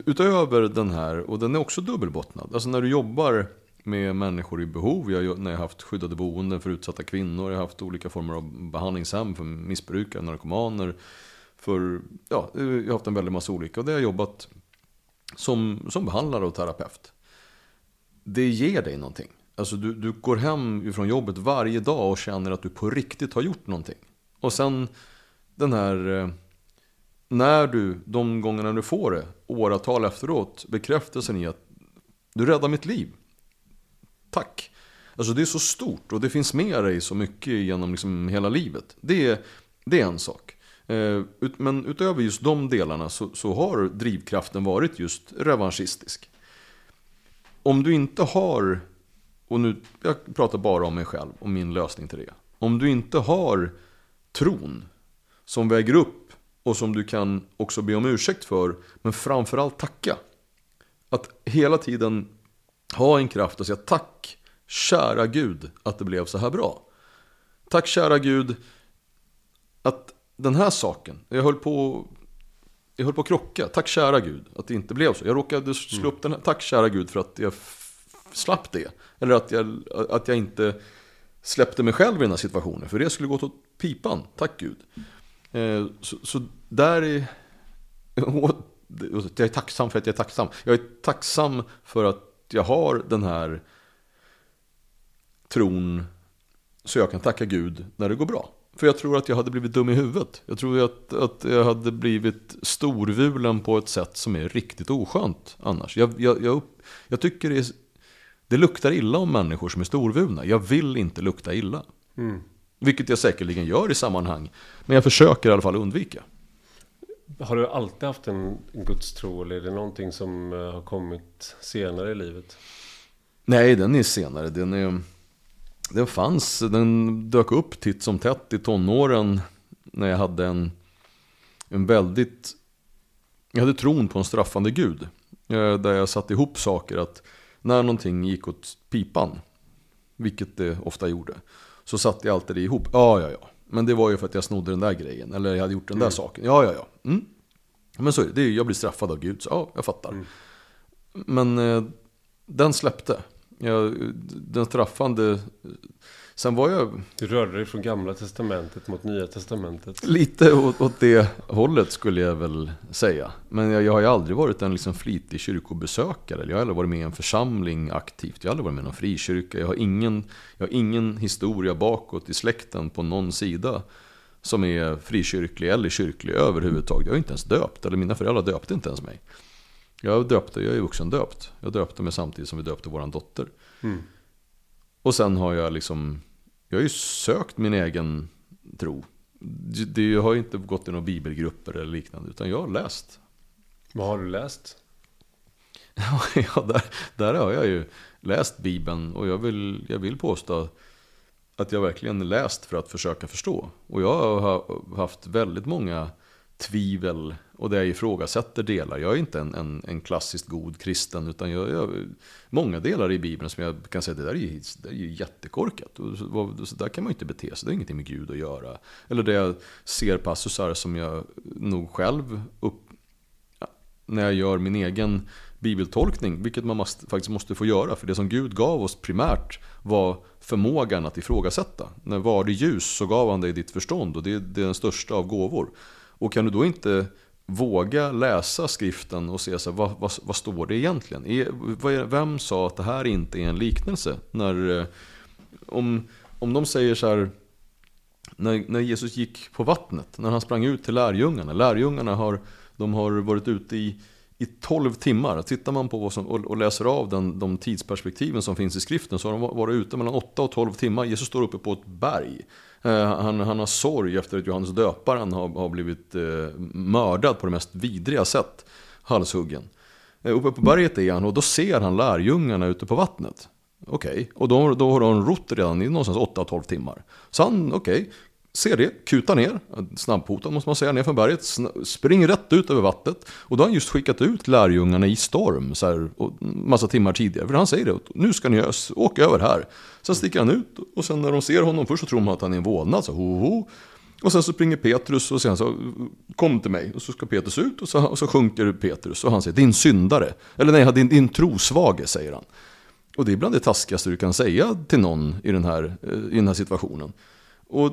utöver den här, och den är också dubbelbottnad. Alltså när du jobbar med människor i behov. Jag, när jag har haft skyddade boenden för utsatta kvinnor. Jag har haft olika former av behandlingshem för missbrukare, narkomaner. För, ja, jag har haft en väldig massa olika. Och det har jag jobbat som, som behandlare och terapeut. Det ger dig någonting. Alltså du, du går hem från jobbet varje dag och känner att du på riktigt har gjort någonting. Och sen den här... Eh, när du, de gångerna du får det, åratal efteråt, bekräftelsen i att du räddar mitt liv. Tack. Alltså det är så stort och det finns med dig så mycket genom liksom hela livet. Det är, det är en sak. Eh, men utöver just de delarna så, så har drivkraften varit just revanschistisk. Om du inte har, och nu, jag pratar bara om mig själv och min lösning till det. Om du inte har tron som väger upp och som du kan också be om ursäkt för, men framförallt tacka. Att hela tiden ha en kraft att säga tack, kära Gud, att det blev så här bra. Tack kära Gud, att den här saken, jag höll på jag höll på att krocka, tack kära Gud att det inte blev så. Jag råkade slå upp den här, tack kära Gud för att jag slapp det. Eller att jag, att jag inte släppte mig själv i den här situationen. För det skulle gått åt pipan, tack Gud. Eh, så, så där är... Jag är tacksam för att jag är tacksam. Jag är tacksam för att jag har den här tron så jag kan tacka Gud när det går bra. För jag tror att jag hade blivit dum i huvudet. Jag tror att, att jag hade blivit storvulen på ett sätt som är riktigt oskönt annars. Jag, jag, jag, jag tycker det, är, det luktar illa om människor som är storvulna. Jag vill inte lukta illa. Vilket jag säkerligen gör i sammanhang. Men jag försöker i alla fall undvika. Har du alltid haft en gudstro eller är det någonting som eh, har kommit senare i livet? Nej, den är senare. Den, är, den fanns, den dök upp titt som tätt i tonåren när jag hade en, en väldigt... Jag hade tron på en straffande gud. Eh, där jag satte ihop saker att när någonting gick åt pipan, vilket det ofta gjorde, så satte jag alltid det ihop. Ja, ja, ja. Men det var ju för att jag snodde den där grejen, eller jag hade gjort den där saken. Ja, ja, ja. Mm. Men så är det, det är, jag blir straffad av Gud, så ja, jag fattar. Men eh, den släppte. Jag, den straffande... Sen var jag Du rörde dig från gamla testamentet mot nya testamentet. lite åt, åt det hållet skulle jag väl säga. Men jag, jag har ju aldrig varit en liksom flitig kyrkobesökare. Jag har aldrig varit med i en församling aktivt. Jag har aldrig varit med i någon frikyrka. Jag har, ingen, jag har ingen historia bakåt i släkten på någon sida som är frikyrklig eller kyrklig överhuvudtaget. Jag är inte ens döpt, eller mina föräldrar döpte inte ens mig. Jag döpte, jag är vuxen döpt. Jag döpte mig samtidigt som vi döpte vår dotter. Mm. Och sen har jag liksom, jag har ju sökt min egen tro. Det, har ju inte gått i några bibelgrupper eller liknande, utan jag har läst. Vad har du läst? ja, där, där har jag ju läst Bibeln och jag vill, jag vill påstå att jag verkligen läst för att försöka förstå. Och jag har haft väldigt många tvivel och där jag ifrågasätter delar. Jag är inte en, en, en klassiskt god kristen utan jag, jag många delar i Bibeln som jag kan säga det där är, ju- det där är ju jättekorkat. Och så, så där kan man ju inte bete sig, det har ingenting med Gud att göra. Eller där jag ser passusar som jag nog själv upp, ja, när jag gör min egen bibeltolkning, vilket man måste, faktiskt måste få göra. För det som Gud gav oss primärt var förmågan att ifrågasätta. När var det ljus så gav han dig ditt förstånd och det, det är den största av gåvor. Och kan du då inte våga läsa skriften och se så här, vad, vad, vad står det egentligen? Är, vem sa att det här inte är en liknelse? När, eh, om, om de säger så här, när, när Jesus gick på vattnet, när han sprang ut till lärjungarna. Lärjungarna har, de har varit ute i, i 12 timmar. Tittar man på vad som, och, och läser av den, de tidsperspektiven som finns i skriften så har de varit ute mellan 8 och 12 timmar. Jesus står uppe på ett berg. Eh, han, han har sorg efter att Johannes döparen har, har blivit eh, mördad på det mest vidriga sätt. Halshuggen. Eh, uppe på berget är han och då ser han lärjungarna ute på vattnet. Okej, och då, då har de rott redan i någonstans 8-12 timmar. Så han, okej, ser det, kutar ner, snabbfotad måste man säga, ner från berget, Spring springer rätt ut över vattnet. Och då har han just skickat ut lärjungarna i storm, så här, och massa timmar tidigare. För han säger det, nu ska ni ös, åka över här. Sen sticker han ut och sen när de ser honom, först så tror de att han är en vålnad, så ho, ho. Och sen så springer Petrus och säger så kom till mig. Och så ska Petrus ut och så, och så sjunker Petrus och han säger din syndare. Eller nej, din, din trosvage säger han. Och det är bland det taskigaste du kan säga till någon i den här, eh, i den här situationen. Och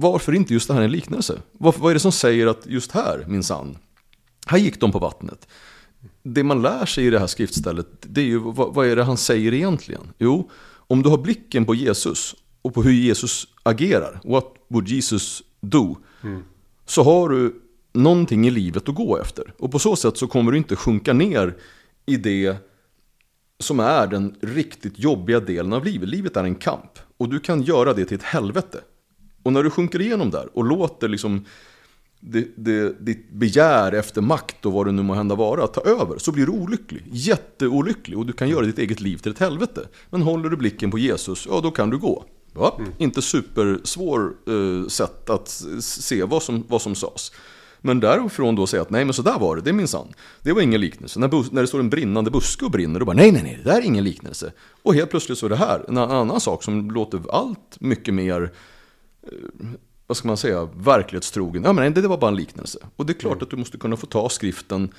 varför inte just det här en liknelse? Varför, vad är det som säger att just här, min sann, här gick de på vattnet. Det man lär sig i det här skriftstället, det är ju vad, vad är det han säger egentligen? Jo, om du har blicken på Jesus och på hur Jesus agerar, what would Jesus do? Mm. Så har du någonting i livet att gå efter. Och på så sätt så kommer du inte sjunka ner i det som är den riktigt jobbiga delen av livet. Livet är en kamp. Och du kan göra det till ett helvete. Och när du sjunker igenom där och låter liksom det, det, ditt begär efter makt och vad det nu må hända vara ta över så blir du olycklig. Jätteolycklig och du kan göra ditt eget liv till ett helvete. Men håller du blicken på Jesus, ja då kan du gå. Ja, mm. Inte supersvår eh, sätt att se vad som, vad som sades. Men därifrån då säga att nej men så där var det, det är minsann. Det var ingen liknelse. När, när det står en brinnande buske och brinner, då bara nej nej nej, det där är ingen liknelse. Och helt plötsligt så är det här en annan sak som låter allt mycket mer vad ska man säga, verklighetstrogen. Ja, men det var bara en liknelse. Och det är klart mm. att du måste kunna få ta skriften.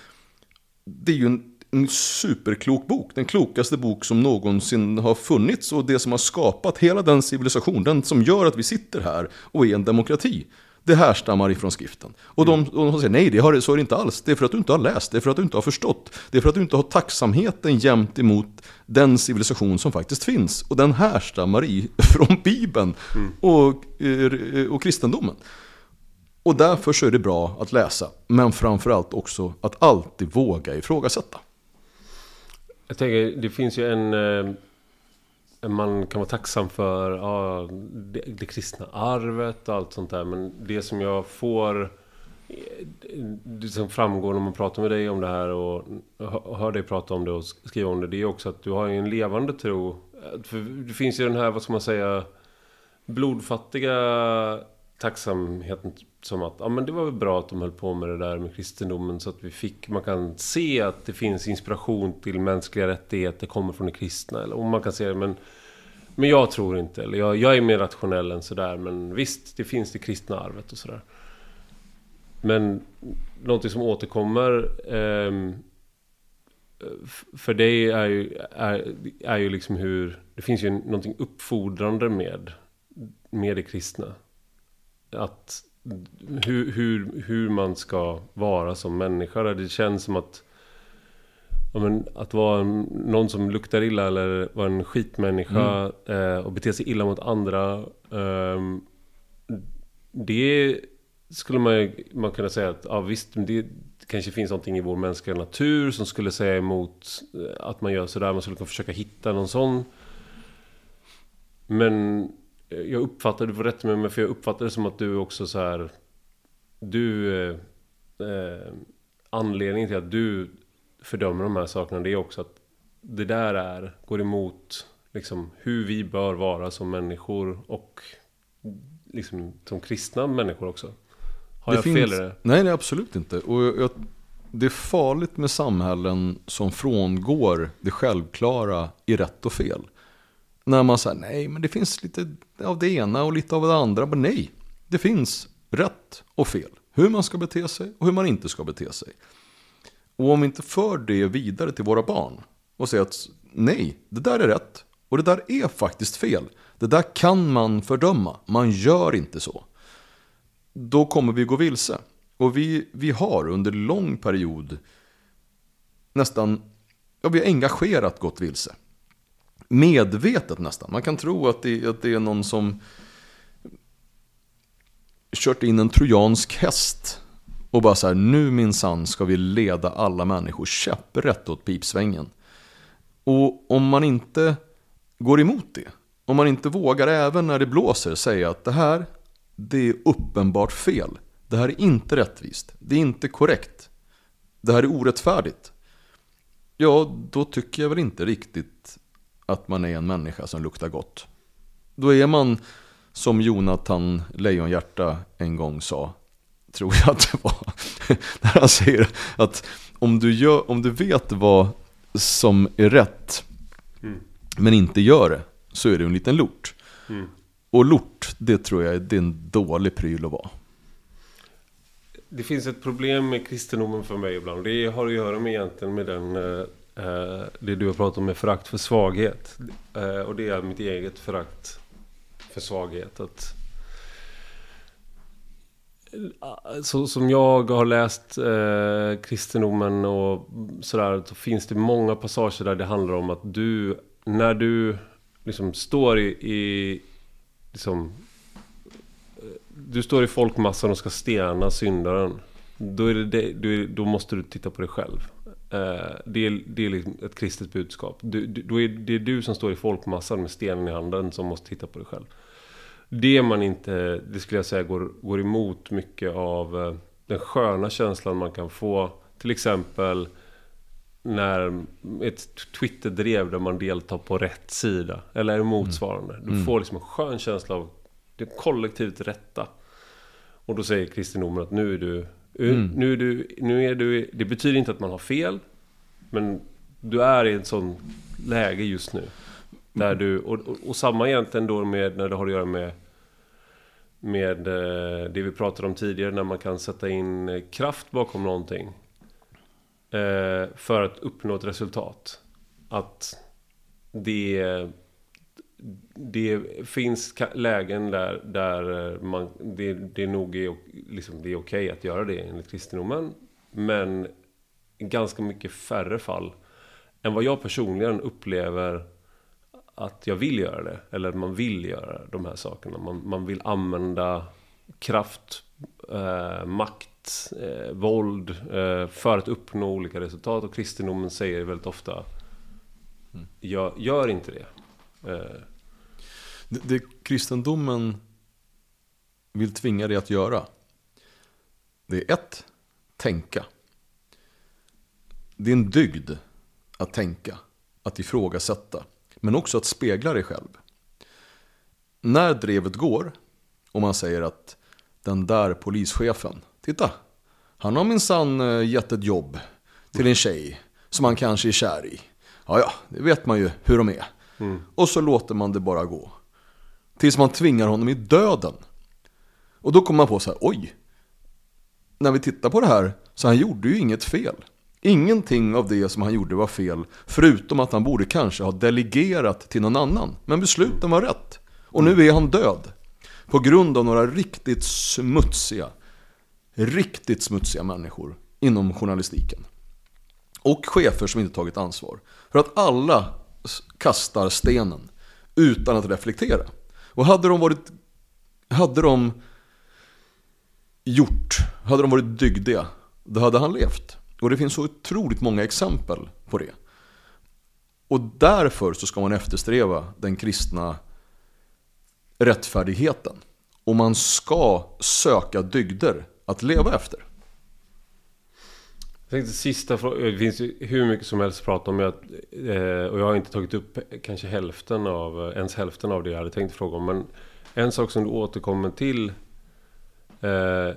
Det är ju en, en superklok bok. Den klokaste bok som någonsin har funnits. Och det som har skapat hela den civilisation. Den som gör att vi sitter här och är en demokrati det härstammar ifrån skriften. Och de, och de säger nej, det har, så är det inte alls. Det är för att du inte har läst, det är för att du inte har förstått. Det är för att du inte har tacksamheten jämt emot den civilisation som faktiskt finns. Och den härstammar i, från Bibeln mm. och, eh, och kristendomen. Och därför så är det bra att läsa, men framförallt också att alltid våga ifrågasätta. Jag tänker, det finns ju en eh, man kan vara tacksam för ja, det, det kristna arvet och allt sånt där. Men det som jag får... Det som framgår när man pratar med dig om det här och hör dig prata om det och skriva om det. Det är också att du har en levande tro. För det finns ju den här, vad ska man säga, blodfattiga tacksamheten som att ja, men det var väl bra att de höll på med det där med kristendomen så att vi fick, man kan se att det finns inspiration till mänskliga rättigheter kommer från det kristna. Eller, och man kan se det, men, men jag tror inte, eller jag, jag är mer rationell än sådär, men visst, det finns det kristna arvet och sådär. Men någonting som återkommer eh, för dig är ju, är, är ju liksom hur, det finns ju någonting uppfordrande med, med det kristna. Att hur, hur, hur man ska vara som människa. Det känns som att ja, men, att vara en, någon som luktar illa eller vara en skitmänniska mm. eh, och bete sig illa mot andra. Eh, det skulle man, man kunna säga att ja, visst, det kanske finns någonting i vår mänskliga natur som skulle säga emot eh, att man gör sådär. Man skulle kunna försöka hitta någon sån. Men jag uppfattar, du får rätt med mig, för jag uppfattar det som att du också så här... Du... Eh, eh, anledningen till att du fördömer de här sakerna, det är också att det där är, går emot liksom, hur vi bör vara som människor och liksom, som kristna människor också. Har det jag finns... fel i det? Nej, nej, absolut inte. Och jag, det är farligt med samhällen som frångår det självklara i rätt och fel. När man säger nej men det finns lite av det ena och lite av det andra. Men nej, det finns rätt och fel. Hur man ska bete sig och hur man inte ska bete sig. Och om vi inte för det vidare till våra barn och säger att nej, det där är rätt och det där är faktiskt fel. Det där kan man fördöma, man gör inte så. Då kommer vi gå vilse. Och vi, vi har under lång period nästan, ja vi har engagerat gått vilse medvetet nästan. Man kan tro att det, att det är någon som kört in en trojansk häst och bara så här, nu minsann ska vi leda alla människor käpprätt åt pipsvängen. Och om man inte går emot det, om man inte vågar även när det blåser säga att det här, det är uppenbart fel. Det här är inte rättvist, det är inte korrekt, det här är orättfärdigt. Ja, då tycker jag väl inte riktigt att man är en människa som luktar gott. Då är man som Jonathan Lejonhjärta en gång sa, tror jag att det var, när han säger att om du, gör, om du vet vad som är rätt, mm. men inte gör det, så är du en liten lort. Mm. Och lort, det tror jag det är en dålig pryl att vara. Det finns ett problem med kristendomen för mig ibland. Det har att göra med egentligen med den, eh, Eh, det du har pratat om med förakt för svaghet. Eh, och det är mitt eget förakt för svaghet. Att, eh, så som jag har läst eh, kristendomen och sådär, så finns det många passager där det handlar om att du, när du liksom står i, i liksom, du står i folkmassan och ska stena syndaren. Då, är det, det, då måste du titta på dig själv. Eh, det, är, det är liksom ett kristet budskap. Du, du, är det är du som står i folkmassan med stenen i handen som måste titta på dig själv. Det man inte, det skulle jag säga, går, går emot mycket av eh, den sköna känslan man kan få. Till exempel när ett Twitter-drev där man deltar på rätt sida. Eller motsvarande. Du Mm. får liksom en skön känsla av det kollektivt rätta. Och då säger kristendomen att nu är du... Mm. Eh, nu är du, nu är du... Det betyder inte att man har fel. Men du är i ett sånt läge just nu. Där du, och, och, och samma egentligen då med när det har att göra med med eh, det vi pratade om tidigare när man kan sätta in eh, kraft bakom någonting. För att uppnå ett resultat. Att det, det finns lägen där, där eh, man, det, det nog är, liksom, det är okej att göra det enligt kristendomen. Men ganska mycket färre fall än vad jag personligen upplever att jag vill göra det. Eller att man vill göra de här sakerna. Man, man vill använda kraft, eh, makt, eh, våld eh, för att uppnå olika resultat. Och kristendomen säger väldigt ofta gör, gör inte det. Eh. Det, det kristendomen vill tvinga dig att göra, det är ett, tänka. Det är en dygd att tänka, att ifrågasätta, men också att spegla dig själv. När drevet går och man säger att den där polischefen, titta, han har minsann eh, gett ett jobb till en tjej som han kanske är kär i. Ja, ja, det vet man ju hur de är. Och så låter man det bara gå. Tills man tvingar honom i döden. Och då kommer man på så här, oj. När vi tittar på det här, så han gjorde ju inget fel. Ingenting av det som han gjorde var fel, förutom att han borde kanske ha delegerat till någon annan. Men besluten var rätt. Och nu är han död. På grund av några riktigt smutsiga, riktigt smutsiga människor inom journalistiken. Och chefer som inte tagit ansvar. För att alla kastar stenen utan att reflektera. Och hade de varit, hade de gjort, hade de varit dygdiga, då hade han levt. Och det finns så otroligt många exempel på det. Och därför så ska man eftersträva den kristna rättfärdigheten. Och man ska söka dygder att leva efter. Jag tänkte sista frågan. Eh, det finns ju hur mycket som helst att prata om. Jag, eh, och jag har inte tagit upp kanske hälften av, eh, ens hälften av det jag hade tänkt fråga om. Men en sak som du återkommer till. Eh,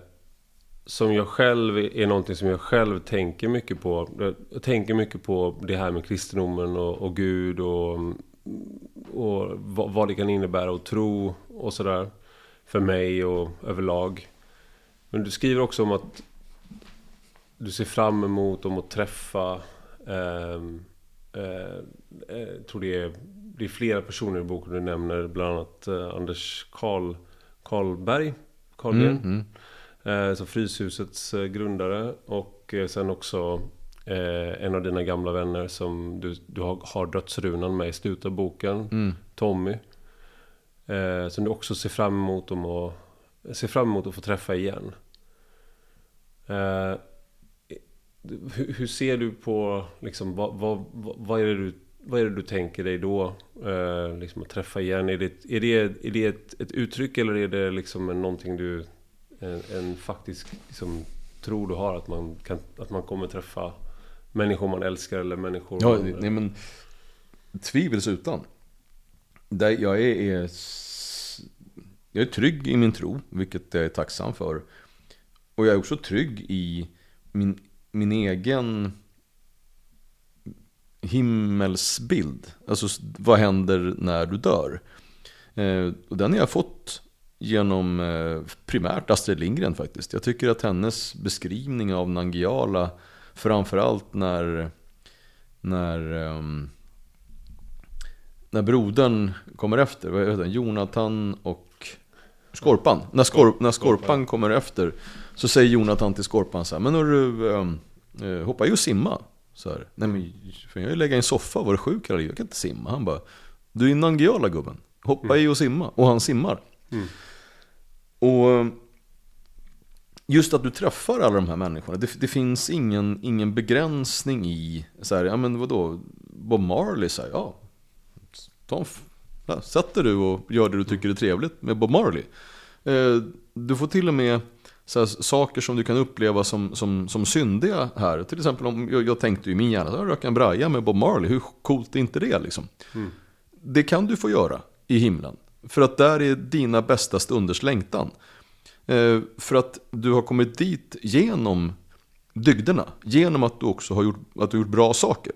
som jag själv är någonting som jag själv tänker mycket på. Jag tänker mycket på det här med kristendomen och, och Gud och, och vad, vad det kan innebära att tro och sådär. För mig och överlag. Men du skriver också om att du ser fram emot om att träffa ehm, eh, eh, tror det är, det är flera personer i boken du nämner Bland annat eh, Anders Karl, Karlberg Karlgren Mm, mm. eh, Som Fryshusets grundare Och sen också En av dina gamla vänner som du, du har, har dödsrunan med i slutet av boken Mm. Tommy eh, Som du också ser fram emot om att Ser fram emot att få träffa igen eh, hur, hur ser du på liksom, vad, vad, vad, är det du, vad är det du tänker dig då? Eh, liksom att träffa igen? Är det, är det, är det ett, ett uttryck eller är det liksom någonting du en, en faktisk liksom, tro du har att man, kan, att man kommer träffa människor man älskar eller människor Ja, man, nej men tvivelsutan. Där jag är, är, jag är trygg i min tro, vilket jag är tacksam för. Och jag är också trygg i min, min egen himmelsbild. Alltså vad händer när du dör? Eh, och den har jag fått genom eh, primärt Astrid Lindgren faktiskt. Jag tycker att hennes beskrivning av Nangiala, framförallt när, när, ehm, när brodern kommer efter, vad heter Jonathan och Skorpan. När, skorp, när Skorpan kommer efter så säger Jonathan till Skorpan så här, men du, um, uh, hoppa ju och simma. Så här, Nej men, för jag lägga i en soffa, var du sjuk eller Jag kan inte simma. Han bara, du är Nangiala gubben. Hoppa mm. i och simma. Och han simmar. Mm. Och just att du träffar alla de här människorna. Det, det finns ingen, ingen begränsning i, så här, ja men vadå, Bob Marley, så här, ja. Ta ja, sätter du och gör det du tycker är trevligt med Bob Marley. Eh, du får till och med så saker som du kan uppleva som, som, som syndiga här. Till exempel om, jag, jag tänkte i min hjärna, jag röka en braja med Bob Marley, hur coolt är inte det liksom? Mm. Det kan du få göra i himlen. För att där är dina bästa stunders längtan. Eh, för att du har kommit dit genom dygderna. Genom att du också har gjort, att du gjort bra saker.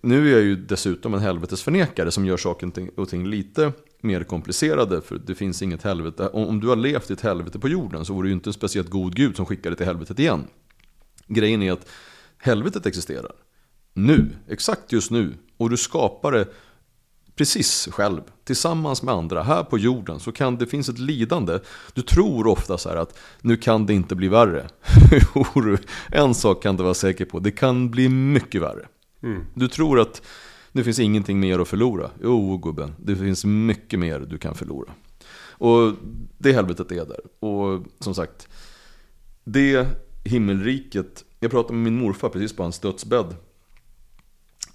Nu är jag ju dessutom en helvetesförnekare som gör saker och ting lite mer komplicerade. För det finns inget helvete. Om du har levt i ett helvete på jorden så vore det ju inte en speciellt god gud som skickar dig till helvetet igen. Grejen är att helvetet existerar. Nu, exakt just nu. Och du skapar det precis själv, tillsammans med andra, här på jorden, så kan det finnas ett lidande. Du tror ofta så här att nu kan det inte bli värre. en sak kan du vara säker på, det kan bli mycket värre. Mm. Du tror att det finns ingenting mer att förlora. Jo gubben, det finns mycket mer du kan förlora. Och det helvetet är där. Och som sagt, det himmelriket, jag pratade med min morfar precis på hans dödsbädd.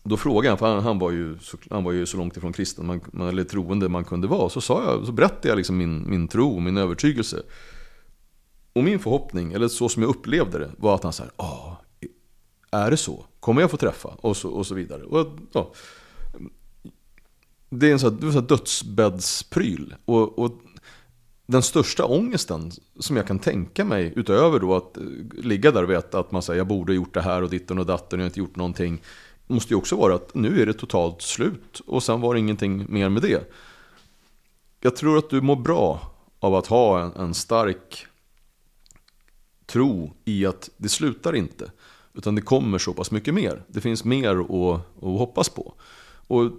Då frågade han, för han, han, var, ju så, han var ju så långt ifrån kristen man, eller troende man kunde vara. Så, sa jag, så berättade jag liksom min, min tro, min övertygelse. Och min förhoppning, eller så som jag upplevde det, var att han sa ja, är det så? Kommer jag få träffa? Och så, och så vidare. Och, ja, det är en sån här, dödsbäddspryl. Och, och den största ångesten som jag kan tänka mig, utöver då att eh, ligga där och veta att man säger jag borde ha gjort det här och ditten och datten och jag har inte gjort någonting måste ju också vara att nu är det totalt slut och sen var det ingenting mer med det. Jag tror att du mår bra av att ha en, en stark tro i att det slutar inte. Utan det kommer så pass mycket mer. Det finns mer att, att hoppas på. Och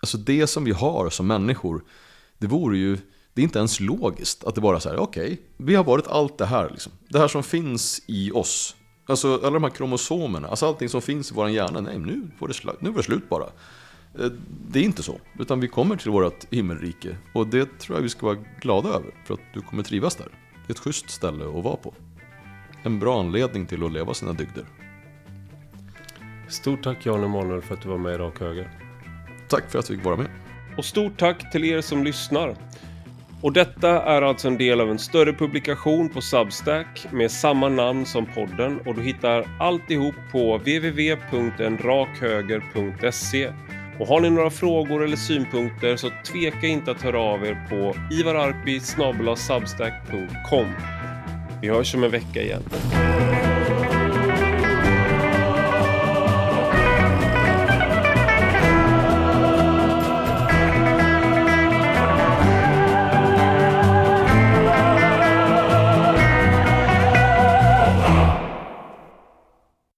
alltså det som vi har som människor, det vore ju, det är inte ens logiskt att det bara så här, okej, okay, vi har varit allt det här liksom. Det här som finns i oss, Alltså alla de här kromosomerna, alltså allting som finns i vår hjärna, nej nu var det, nu var det slut bara. Eh, det är inte så, utan vi kommer till vårt himmelrike och det tror jag vi ska vara glada över för att du kommer trivas där. Det är ett schysst ställe att vara på. En bra anledning till att leva sina dygder. Stort tack Jan Emanuel för att du var med i Rak Höger. Tack för att jag fick vara med. Och stort tack till er som lyssnar. Och detta är alltså en del av en större publikation på Substack med samma namn som podden och du hittar alltihop på www.enrakhöger.se. Och har ni några frågor eller synpunkter så tveka inte att höra av er på ivararpi substack.com. Vi hörs om en vecka igen.